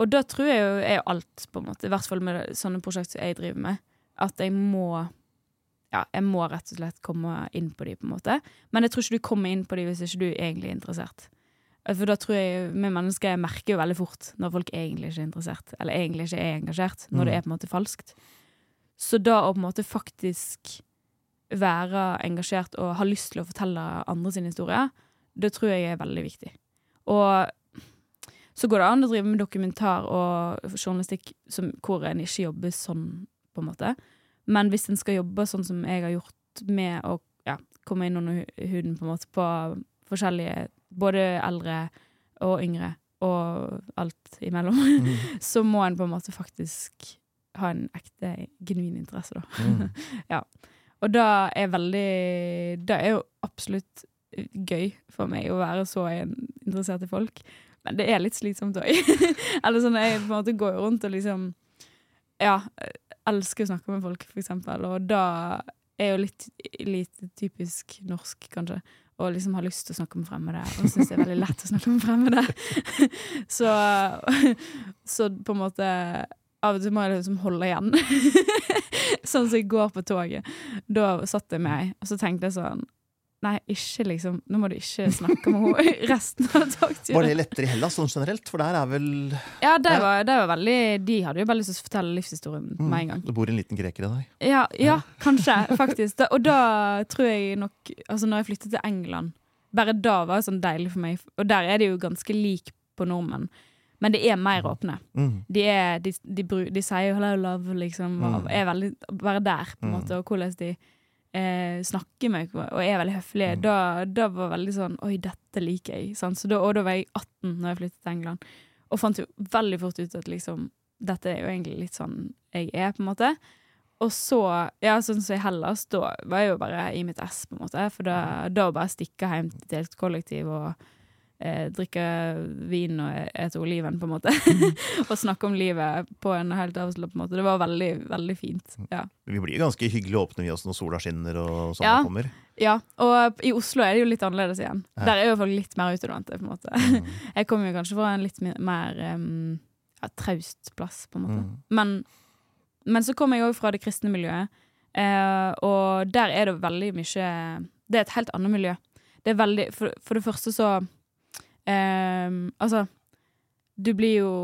og da tror jeg jo er alt, på en måte, i hvert fall med sånne prosjekt som jeg driver med, at jeg må ja, jeg må rett og slett komme inn på de, på en måte. Men jeg tror ikke du kommer inn på de hvis ikke du egentlig er interessert. Eh, For da tror jeg vi mennesker merker jo veldig fort når folk egentlig ikke er interessert, eller egentlig ikke er engasjert, når det
Mm.
er på en måte falskt. Så da å på en måte faktisk være engasjert og ha lyst til å fortelle andre sin historie, det tror jeg er veldig viktig. Og så går det an å drive med dokumentar og journalistikk som, hvor en ikke jobber sånn, på en måte. Men hvis en skal jobbe sånn som jeg har gjort, med å ja, komme inn under huden på måte på forskjellige Både eldre og yngre og alt imellom,
Mm.
så må en på en måte faktisk ha en ekte, genuin interesse, da.
Mm.
Og da er veldig Det er jo absolutt gøy for meg å være så interessert i folk. Men det er litt slitsomt òg. Eller sånn jeg på en måte går rundt og liksom Ja, elsker å snakke med folk, for eksempel. Og da er jo litt, litt typisk norsk, kanskje. Og liksom har lyst til å snakke med fremmede. Og syns det er veldig lett å snakke med fremmede. så, så på en måte Av og til må jeg liksom holde igjen. sånn som i går på toget. Da satt jeg ei, og så tenkte jeg sånn Nei, ikke liksom Nå må du ikke snakke med henne resten av
Var det lettere i Hellas sånn generelt? For der er vel
Ja, det var, det var veldig De hadde jo bare lyst til å fortelle livshistorien
Mm.
med en gang.
Det bor en liten greker i deg.
Ja, ja kanskje, faktisk. Da, og da tror jeg nok Altså, når jeg flyttet til England Bare da var det sånn deilig for meg. Og der er de jo ganske lik på nordmenn. Men det er mer åpne.
Mm.
De, er, de, de, de sier jo 'hello, love', liksom. Og
Mm.
er veldig bare der, på en
Mm.
måte. Og hvordan de eh, snakker med meg og er veldig høflige.
Mm.
Da, da var veldig sånn 'oi, dette liker jeg'. Da, og da var jeg 18 når jeg flyttet til England. Og fant jo veldig fort ut at liksom dette er jo egentlig litt sånn jeg er, på en måte. Og så, ja, sånn som i Hellas, da var jeg jo bare i mitt ess, på en måte. For da, da bare stikke hjem til et kollektiv og eh, drikke vin og ete oliven, på en måte. og snakke om livet på en helt avslappet måte. Det var veldig, veldig fint. Ja.
Vi blir ganske hyggelig åpne vi oss når sola skinner og sånn
Ja.
kommer.
ja. Og i Oslo er det jo litt annerledes igjen.
Ja.
Der er jo folk litt mer utadvendte, på en måte.
Mm.
Jeg kommer jo kanskje fra en litt mer um, ja, traust plass, på en måte.
Mm.
Men, men så kommer jeg òg fra det kristne miljøet, eh, og der er det veldig mye Det er et helt annet miljø. Det veldig For, for det første så eh, Altså, du blir jo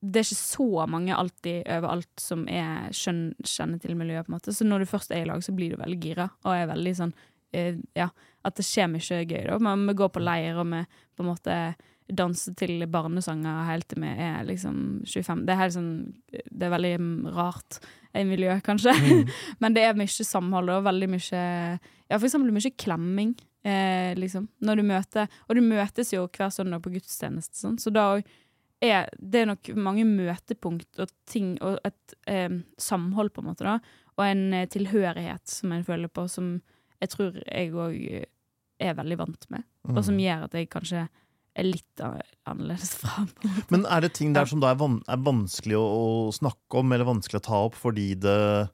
det er ikke så mange alltid overalt som er skjøn, kjenner til miljøet, på en måte. Så når du først er i lag, så blir du veldig gira, og er veldig sånn uh, Ja, at det skjer mye gøy, da. Men vi går på leir, og vi på en måte danser til barnesanger helt til vi er liksom 25. Det er helt sånn Det er veldig mm, rart i miljø, kanskje.
Mm.
Men det er mye samhold og veldig mye Ja, for eksempel mye klemming, eh, liksom. Når du møter Og du møtes jo hver søndag på gudstjeneste, sånn, så da er det er nok mange møtepunkt og ting og et eh, samhold, på en måte, da. Og en eh, tilhørighet som en føler på, som jeg tror jeg òg er veldig vant med. Og som
Mm.
gjør at jeg kanskje er litt annerledes fra.
Men er det ting der som da er, van er vanskelig å, å snakke om, eller vanskelig å ta opp fordi det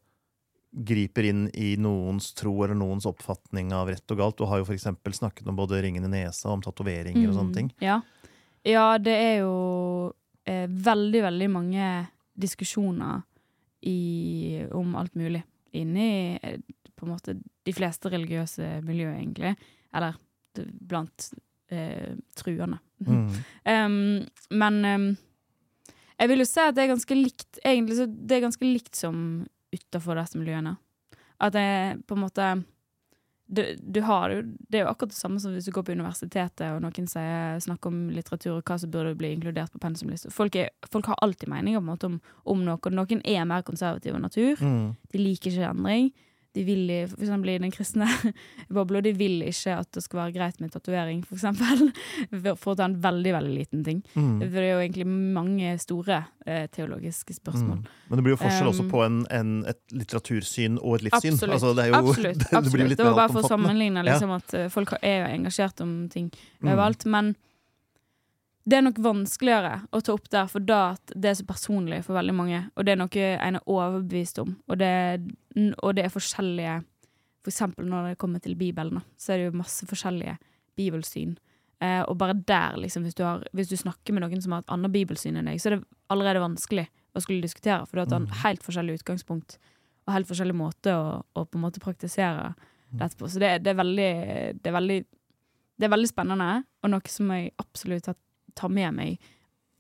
griper inn i noens tro eller noens oppfatning av rett og galt? Du har jo eksempel snakket om både ringen i nesa, om tatoveringer og sånne ting.
Mm, Ja. ja, det er jo eh, veldig, veldig mange diskusjoner i, om alt mulig inni eh, på en måte de fleste religiøse miljøer, egentlig. Eller blant eh, truende.
Mm.
Um, men um, jeg vil jo si at det er ganske likt Egentlig så det er ganske likt som utafor disse miljøene. At det på en måte du, du har jo Det er jo akkurat det samme som hvis du går på universitetet og noen sier, snakker om litteratur og hva som burde bli inkludert på pensumlista. Folk, folk har alltid meninger om, om noe. Noen er mer konservative av natur.
Mm.
De liker ikke endring. De vil, for eksempel i den kristne bobla, de vil ikke at det skal være greit med tatovering, for eksempel. For å ta en veldig, veldig liten ting.
Mm.
For det er jo egentlig mange store eh, teologiske spørsmål.
Mm. Men det blir jo forskjell også
Um,
på en, en, et litteratursyn og et livssyn.
Absolutt.
Altså, det, er jo,
absolutt,
det, det blir litt
Det var bare for å sammenligne liksom, at eh, folk er engasjert om ting
Mm.
overalt. Men det er nok vanskeligere å ta opp der, for da at det er så personlig for veldig mange. Og det er noe en er overbevist om. Og det, og det er forskjellige For eksempel når det kommer til Bibelen, så er det jo masse forskjellige bibelsyn. Eh, og bare der, liksom, hvis du, har, hvis du snakker med noen som har et annet bibelsyn enn deg, så er det allerede vanskelig å skulle diskutere, for du har et
Mm.
helt forskjellig utgangspunkt og helt forskjellig måte å, å på en måte praktisere dette på. Så det, det, er veldig, det, er veldig, det er veldig spennende, og noe som jeg absolutt tar, med meg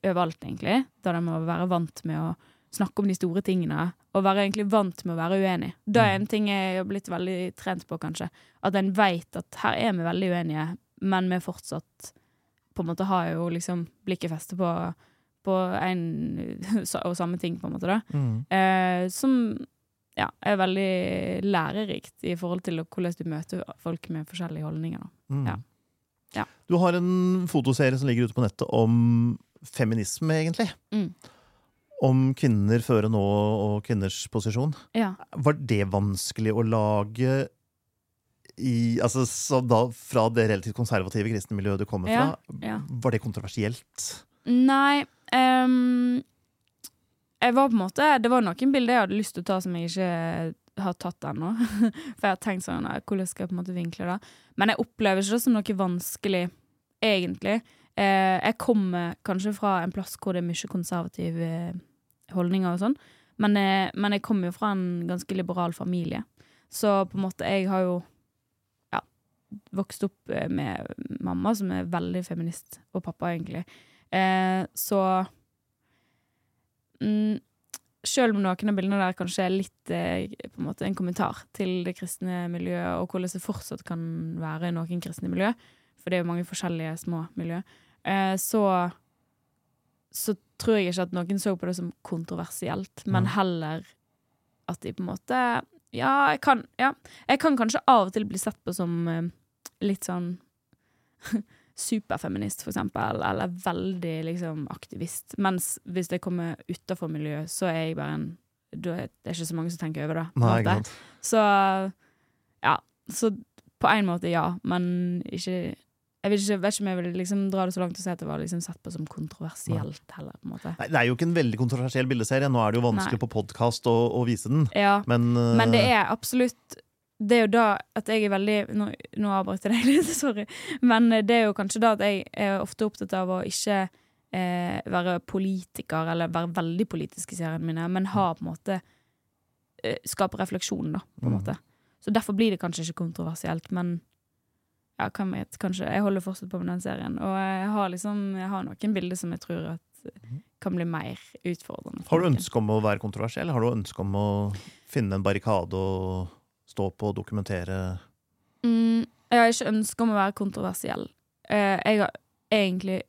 overalt, egentlig. Da jeg må være vant med å snakke om de store tingene, og være egentlig vant med å være uenig. Det er en ting jeg har blitt veldig trent på, kanskje. At en vet at her er vi veldig uenige, men vi fortsatt på en måte har jo liksom blikket festet på, på en og samme ting, på en måte, da.
Mm.
Eh, som ja, er veldig lærerikt i forhold til hvordan du møter folk med forskjellige holdninger.
Mm.
Ja. Ja.
Du har en fotoserie som ligger ute på nettet om feminisme, egentlig.
Mm.
Om kvinner føre nå og kvinners posisjon.
Ja.
Var det vanskelig å lage i, altså, så da, fra det relativt konservative kristne miljøet du kommer fra?
Ja, ja.
Var det kontroversielt?
Nei Um, Jeg var på en måte Det var noen bilder jeg hadde lyst til å ta som jeg ikke har tatt ennå. For jeg har tenkt sånn Hvordan skal jeg på en måte vinkle det? Men jeg opplever ikke det som noe vanskelig, egentlig. Uh, jeg kommer kanskje fra en plass hvor det er mye konservative holdninger og sånn. Men, eh, men jeg kommer jo fra en ganske liberal familie. Så på en måte, jeg har jo ja, vokst opp eh, med mamma som er veldig feminist, og pappa egentlig. Eh, så mm, Selv om noen av bildene der kanskje er litt eh, på en måte en kommentar til det kristne miljøet, og hvordan det fortsatt kan være i noen kristne miljø, for det er jo mange forskjellige små miljø, eh, så så tror jeg ikke at noen så på det som kontroversielt, men heller at de på en måte Ja, jeg kan, ja, jeg kan kanskje av og til bli sett på som eh, litt sånn superfeminist, for eksempel, eller veldig liksom aktivist. Mens hvis jeg kommer utafor miljøet, så er jeg bare en Det er ikke så mange som tenker over det.
Nei?
Så ja. Så på en måte ja, men ikke Jeg vet ikke, vet ikke om jeg vil liksom dra det så langt og si at det var liksom sett på som kontroversielt heller. på en måte.
Nei, det er jo ikke en veldig kontroversiell bildeserie. Nå er det jo vanskelig
Nei.
på podkast å, å vise den,
Ja,
men, uh...
Men det er absolutt Det er jo da at jeg er veldig Nå, nå avbrøt jeg deg litt, sorry. Men det er jo kanskje da at jeg er ofte opptatt av å ikke eh, være politiker, eller være veldig politisk i seriene mine, men ha på en måte eh, Skape refleksjon, da, på en
Mm.
måte. Så derfor blir det kanskje ikke kontroversielt, men ja, hvem vet, kanskje. Jeg holder fortsatt på med den serien, og jeg har liksom Jeg har noen bilder som jeg tror at kan bli mer utfordrende.
Har du ønske om å være kontroversiell? Har du ønske om å finne en barrikade og stå på og dokumentere
Mm, jeg har ikke ønske om å være kontroversiell. Eh, jeg har egentlig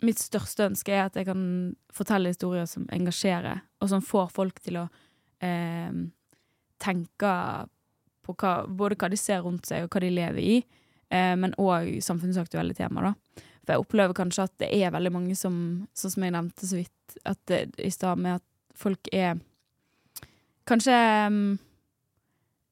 Mitt største ønske er at jeg kan fortelle historier som engasjerer, og som får folk til å eh, tenke på hva, både hva de ser rundt seg, og hva de lever i, men òg samfunnsaktuelle temaer. For jeg opplever kanskje at det er veldig mange som, sånn som jeg nevnte så vidt at det, i stad, med at folk er Kanskje mm,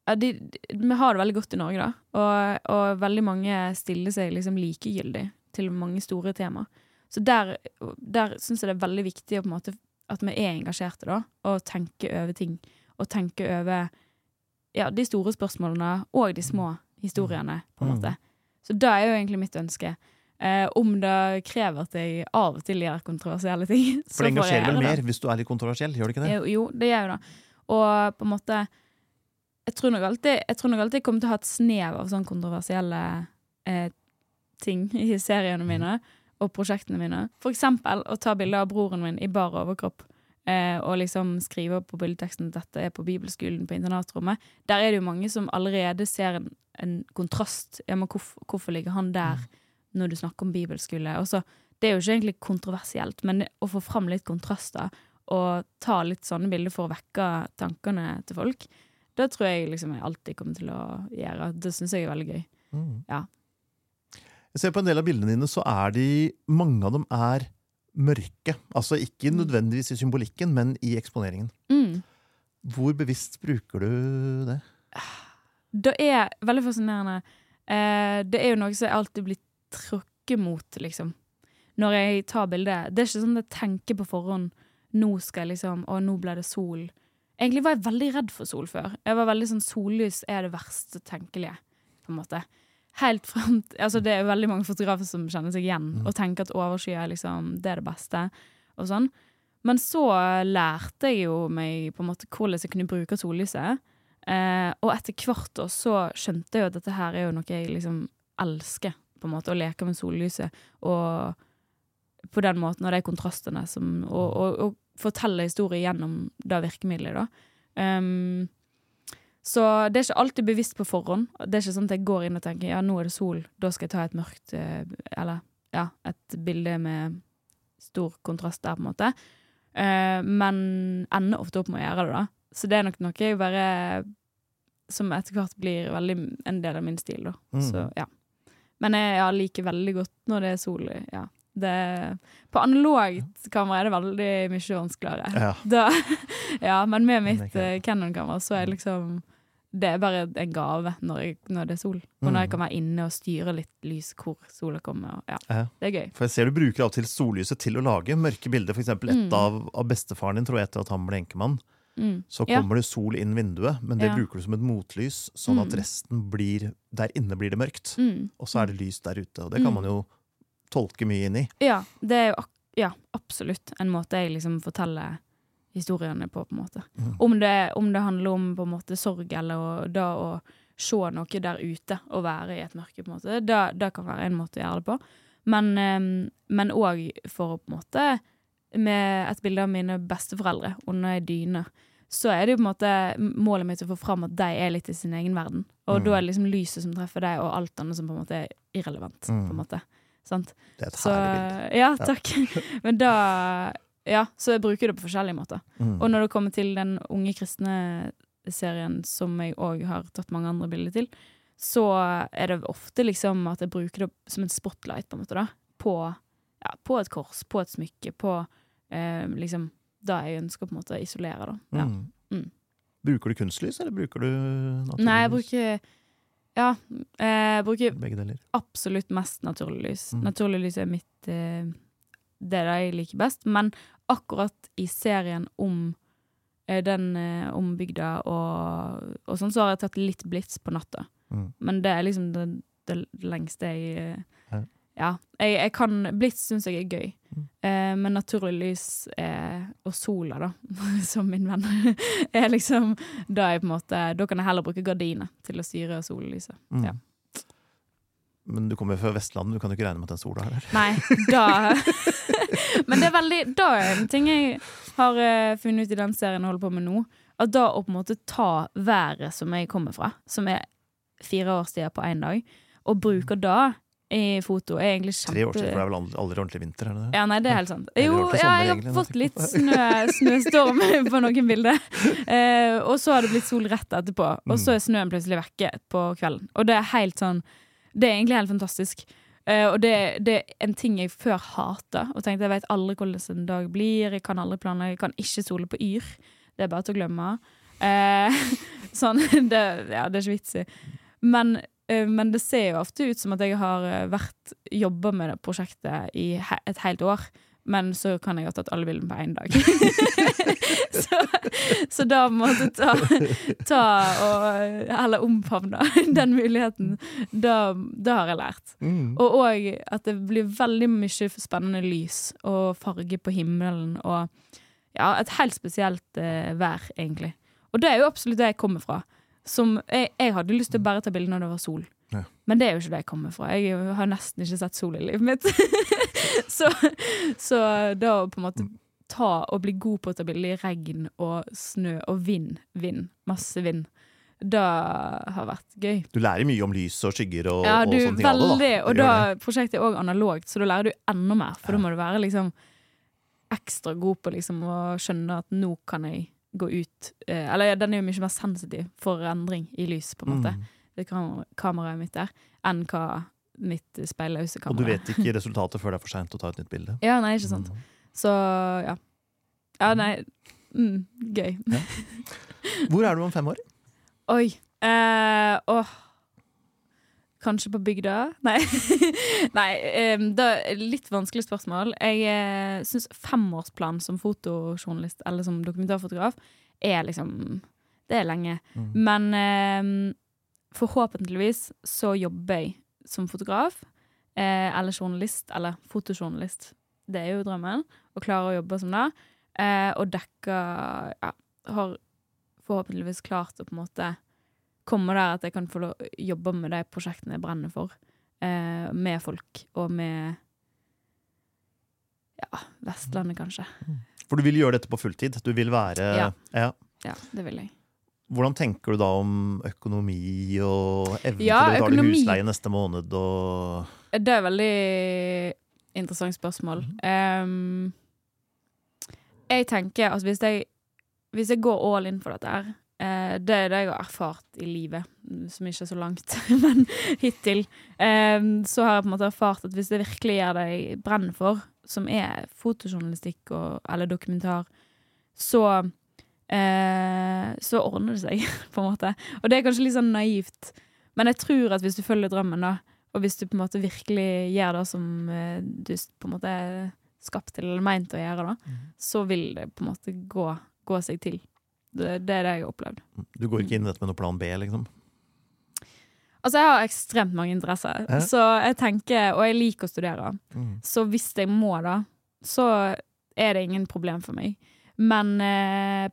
ja, de, de, Vi har det veldig godt i Norge, da. Og, og veldig mange stiller seg liksom likegyldig til mange store tema. Så der, der syns jeg det er veldig viktig på en måte, at vi er engasjerte, da. Og tenker over ting. Og tenker over ja, de store spørsmålene og de små historiene, på en
Mm.
måte. Så det er jo egentlig mitt ønske. Eh, om det krever at jeg av og til gjør kontroversielle ting,
For det engasjerer vel mer hvis du er litt kontroversiell, gjør det ikke det?
Jo, jo, det gjør jo det. Og på en måte Jeg tror nok alltid jeg tror nok alltid jeg kommer til å ha et snev av sånn kontroversielle eh, ting i seriene mine og prosjektene mine. For eksempel å ta bilde av broren min i bar overkropp. Eh, og liksom skriver på bildeteksten at dette er på bibelskolen på internatrommet. Der er det jo mange som allerede ser en, en kontrast. Ja, men hvorfor, hvorfor ligger han der når du snakker om bibelskole? Og så, det er jo ikke egentlig kontroversielt, men å få fram litt kontraster og ta litt sånne bilder for å vekke tankene til folk, det tror jeg liksom jeg alltid kommer til å gjøre. Det syns jeg er veldig gøy.
Mm.
Ja.
Jeg ser på en del av bildene dine, så er de Mange av dem er mørke. Altså ikke
Mm.
nødvendigvis i symbolikken, men i eksponeringen.
Mm.
Hvor bevisst bruker du det?
Det er veldig fascinerende. Eh, det er jo noe som jeg alltid blir trukket mot, liksom. Når jeg tar bilde. Det er ikke sånn at jeg tenker på forhånd Nå skal jeg liksom Å, nå ble det sol. Egentlig var jeg veldig redd for sol før. Jeg var veldig sånn Sollys er det verste tenkelige, på en måte. Helt frem Altså, det er veldig mange fotografer som kjenner seg igjen og tenker at overskyet er liksom Det er det beste, og sånn. Men så lærte jeg jo meg på en måte hvordan jeg kunne bruke sollyset. Eh, og etter hvert år så skjønte jeg jo at dette her er jo noe jeg liksom elsker, på en måte, å leke med sollyset. Og på den måten, og de kontrastene som Og, og, og fortelle historier gjennom det virkemidlet, da. Um, så det er ikke alltid bevisst på forhånd. Det er ikke sånn at jeg går inn og tenker ja, nå er det sol, da skal jeg ta et mørkt eh, Eller ja, et bilde med stor kontrast der, på en måte. Uh, men ender ofte opp med å gjøre det, da. Så det er nok noe jeg bare Som etter hvert blir veldig en del av min stil, da.
Mm.
Så ja. Men jeg ja, liker veldig godt når det er sol. Ja. Det, på analogt kamera er det veldig mye vanskeligere.
Ja.
Da, ja, men med mitt uh, Canon-kamera så er det liksom Det er bare en gave når, jeg, når det er sol. Og når jeg
Mm.
kan være inne og styre litt lys hvor sola kommer. Og, ja,
Ja.
det er gøy.
For jeg ser du bruker av og til sollyset til å lage mørke bilder. For eksempel et
Mm.
av, av bestefaren din, tror jeg, etter at han ble enkemann.
Mm.
Så
Ja.
kommer det sol inn vinduet, men det
Ja.
bruker du som et motlys, sånn at
Mm.
resten blir Der inne blir det mørkt.
Mm.
Og så er det lys der ute. Og det kan man jo tolke mye inn i.
Ja, det er jo ja, absolutt en måte jeg liksom forteller historiene på, på en måte.
Mm.
Om, det, om det handler om på en måte sorg, eller da å se noe der ute og være i et mørke, på en måte. Det, det kan være en måte å gjøre det på. Men, òg for å på en måte Med et bilde av mine besteforeldre under ei dyne, så er det jo på en måte målet mitt å få fram at de er litt i sin egen verden. Og
Mm.
da er det liksom lyset som treffer deg, og alt annet som på en måte er irrelevant.
Mm.
på en måte. Sant?
Det er et
Så,
herlig bilde.
ja, takk. Men da Ja, så jeg bruker det på forskjellige måter.
Mm.
Og når det kommer til den unge kristne serien som jeg òg har tatt mange andre bilder til, så er det ofte liksom at jeg bruker det som en spotlight, på en måte, da. På, ja, på et kors, på et smykke, på eh, liksom det jeg ønsker på en måte å isolere, da. Ja.
Mm.
Mm.
Bruker du kunstlys, eller bruker du naturlig
Nei, jeg bruker Ja, eh, jeg bruker absolutt mest naturlig lys.
Mm.
Naturlig lys er mitt eh, Det er det jeg liker best. Men akkurat i serien om eh, den eh, om bygda og, og sånn, så har jeg tatt litt blits på natta.
Mm.
Men det er liksom det, det lengste jeg eh,
Ja.
Ja. Jeg, jeg kan Blits syns jeg er gøy.
Mm.
Eh, men naturlig lys eh, og sola, da, som min venn, er liksom Da jeg på en måte Da kan jeg heller bruke gardiner til å styre sollyset.
Mm.
Ja.
Men du kommer jo fra Vestlandet, du kan jo ikke regne med at den sola er der.
Nei, da Men det er veldig Da er en ting jeg har eh, funnet ut i den serien jeg holder på med nå. At da å på en måte ta været som jeg kommer fra, som er fire årstider på én dag, og bruker da i foto, er egentlig kjempe
Tre år siden, for det er vel aldri, ordentlig vinter? eller? det
ja, nei, det er helt sant. Jo, ja, jeg har fått litt snø, snøstorm på noen bilder. Eh, og så har det blitt sol rett etterpå, og så er snøen plutselig vekke på kvelden. Og det er helt sånn Det er egentlig helt fantastisk. Uh, og det, det er en ting jeg før hata, og tenkte jeg vet aldri hvordan en dag blir. Jeg kan aldri planlegge, jeg kan ikke sole på Yr. Det er bare til å glemme. Uh, sånn, det, ja, det er ikke vits i. Men, uh, men det ser jo ofte ut som at jeg har vært jobba med det prosjektet i he et helt år. Men så kan jeg ha tatt alle bildene på én dag. så, så da måtte jeg ta, ta og heller omfavne den muligheten. Da, da har jeg lært.
Mm.
Og òg at det blir veldig mye spennende lys og farge på himmelen. Og ja, et helt spesielt eh, vær, egentlig. Og det er jo absolutt det jeg kommer fra. Som, jeg, jeg hadde lyst til å bare ta bilder når det var sol.
Ja.
Men det er jo ikke det jeg kommer fra. Jeg har nesten ikke sett sol i livet mitt. så, så da å på en måte ta og bli god på å ta bilder i regn og snø og vind, vind, masse vind, det har vært gøy.
Du lærer mye om lys og skygger og,
Ja,
og sånne ting
veldig,
da.
og da prosjektet er òg analogt, så da lærer du enda mer. For da må du være liksom ekstra god på liksom å skjønne at nå kan jeg gå ut eh, Eller den er jo mye mer sensitiv for endring i lys, på en måte.
Mm.
Det kameraet mitt der, enn hva mitt speilløse
Og du vet ikke resultatet før det er for seint å ta et nytt bilde.
Ja, nei, ikke sant.
Mm.
Så ja. Ja, nei. Mm, gøy.
Hvor er du om fem år?
Oi. Eh, åh. Kanskje på bygda? Nei. Nei em, det er litt vanskelig spørsmål. Jeg eh, syns femårsplan som fotojournalist eller som dokumentarfotograf er liksom Det er lenge.
Mm.
Men em, forhåpentligvis så jobber jeg som fotograf. Eh, eller journalist. Eller fotojournalist. Det er jo drømmen. Å klare å jobbe som det. Eh, og dekke Ja, har forhåpentligvis klart å på en måte komme der at jeg kan få jobbe med de prosjektene jeg brenner for. Eh, med folk, og med Ja, Vestlandet, kanskje.
For du vil gjøre dette på fulltid? Du vil være
Ja.
ja.
Ja, det vil jeg.
Hvordan tenker du da om økonomi og evne
Ja,
til å betale
økonomi-
husleie neste måned og
Det er et veldig interessant spørsmål. Um, jeg tenker at hvis jeg, hvis jeg går all in for dette her, uh, det er det jeg har erfart i livet, som ikke er så langt, men hittil, Um, så har jeg på en måte erfart at hvis det virkelig gjør det jeg brenner for, som er fotojournalistikk og, eller dokumentar, så eh, så ordner det seg, på en måte. Og det er kanskje litt sånn naivt, men jeg tror at hvis du følger drømmen, da, og hvis du på en måte virkelig gjør det som eh, du på en måte er skapt til eller meint å gjøre, da, så vil det på en måte gå, gå seg til. Det, det er det jeg har opplevd.
Du går ikke inn i dette med noe plan B, liksom?
Altså, jeg har ekstremt mange interesser,
eh?
så jeg tenker, og jeg liker å studere.
Mm.
Så hvis jeg må da, så er det ingen problem for meg. Men, eh,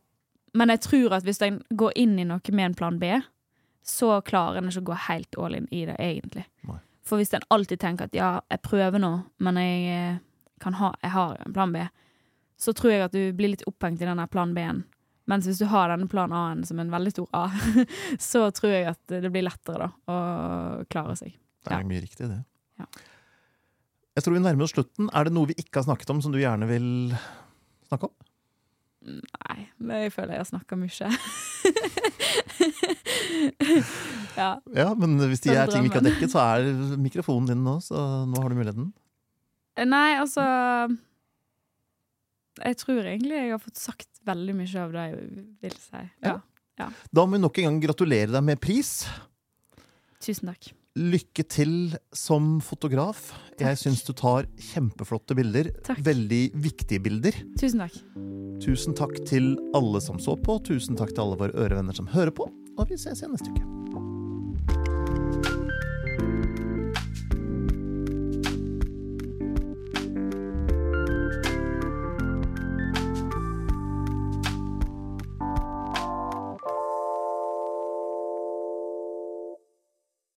men jeg tror at hvis en går inn i noe med en plan B, så klarer en ikke å gå helt all in i det, egentlig.
Nei.
For hvis en alltid tenker at ja, jeg prøver nå, men jeg, eh, kan ha, jeg har en plan B, så tror jeg at du blir litt opphengt i denne plan B-en. Mens hvis du har denne plan A-en som en veldig stor A, så tror jeg at det blir lettere da, å klare seg.
Det er
Ja.
mye riktig, det.
Ja.
Jeg tror vi nærmer oss slutten. Er det noe vi ikke har snakket om, som du gjerne vil snakke om?
Nei, men jeg føler jeg har snakka mye. ja.
Ja, men hvis de
Den
er ting vi ikke har dekket, så er mikrofonen din nå, så nå har du muligheten.
Nei, altså Jeg tror egentlig jeg har fått sagt veldig mye av det jeg vil si. Ja.
Da må vi nok en gang gratulere deg med pris.
Tusen takk.
Lykke til som fotograf. Jeg syns du tar kjempeflotte bilder.
Takk.
Veldig viktige bilder.
Tusen takk.
Tusen takk til alle som så på. Tusen takk til alle våre ørevenner som hører på. Og vi ses igjen neste uke.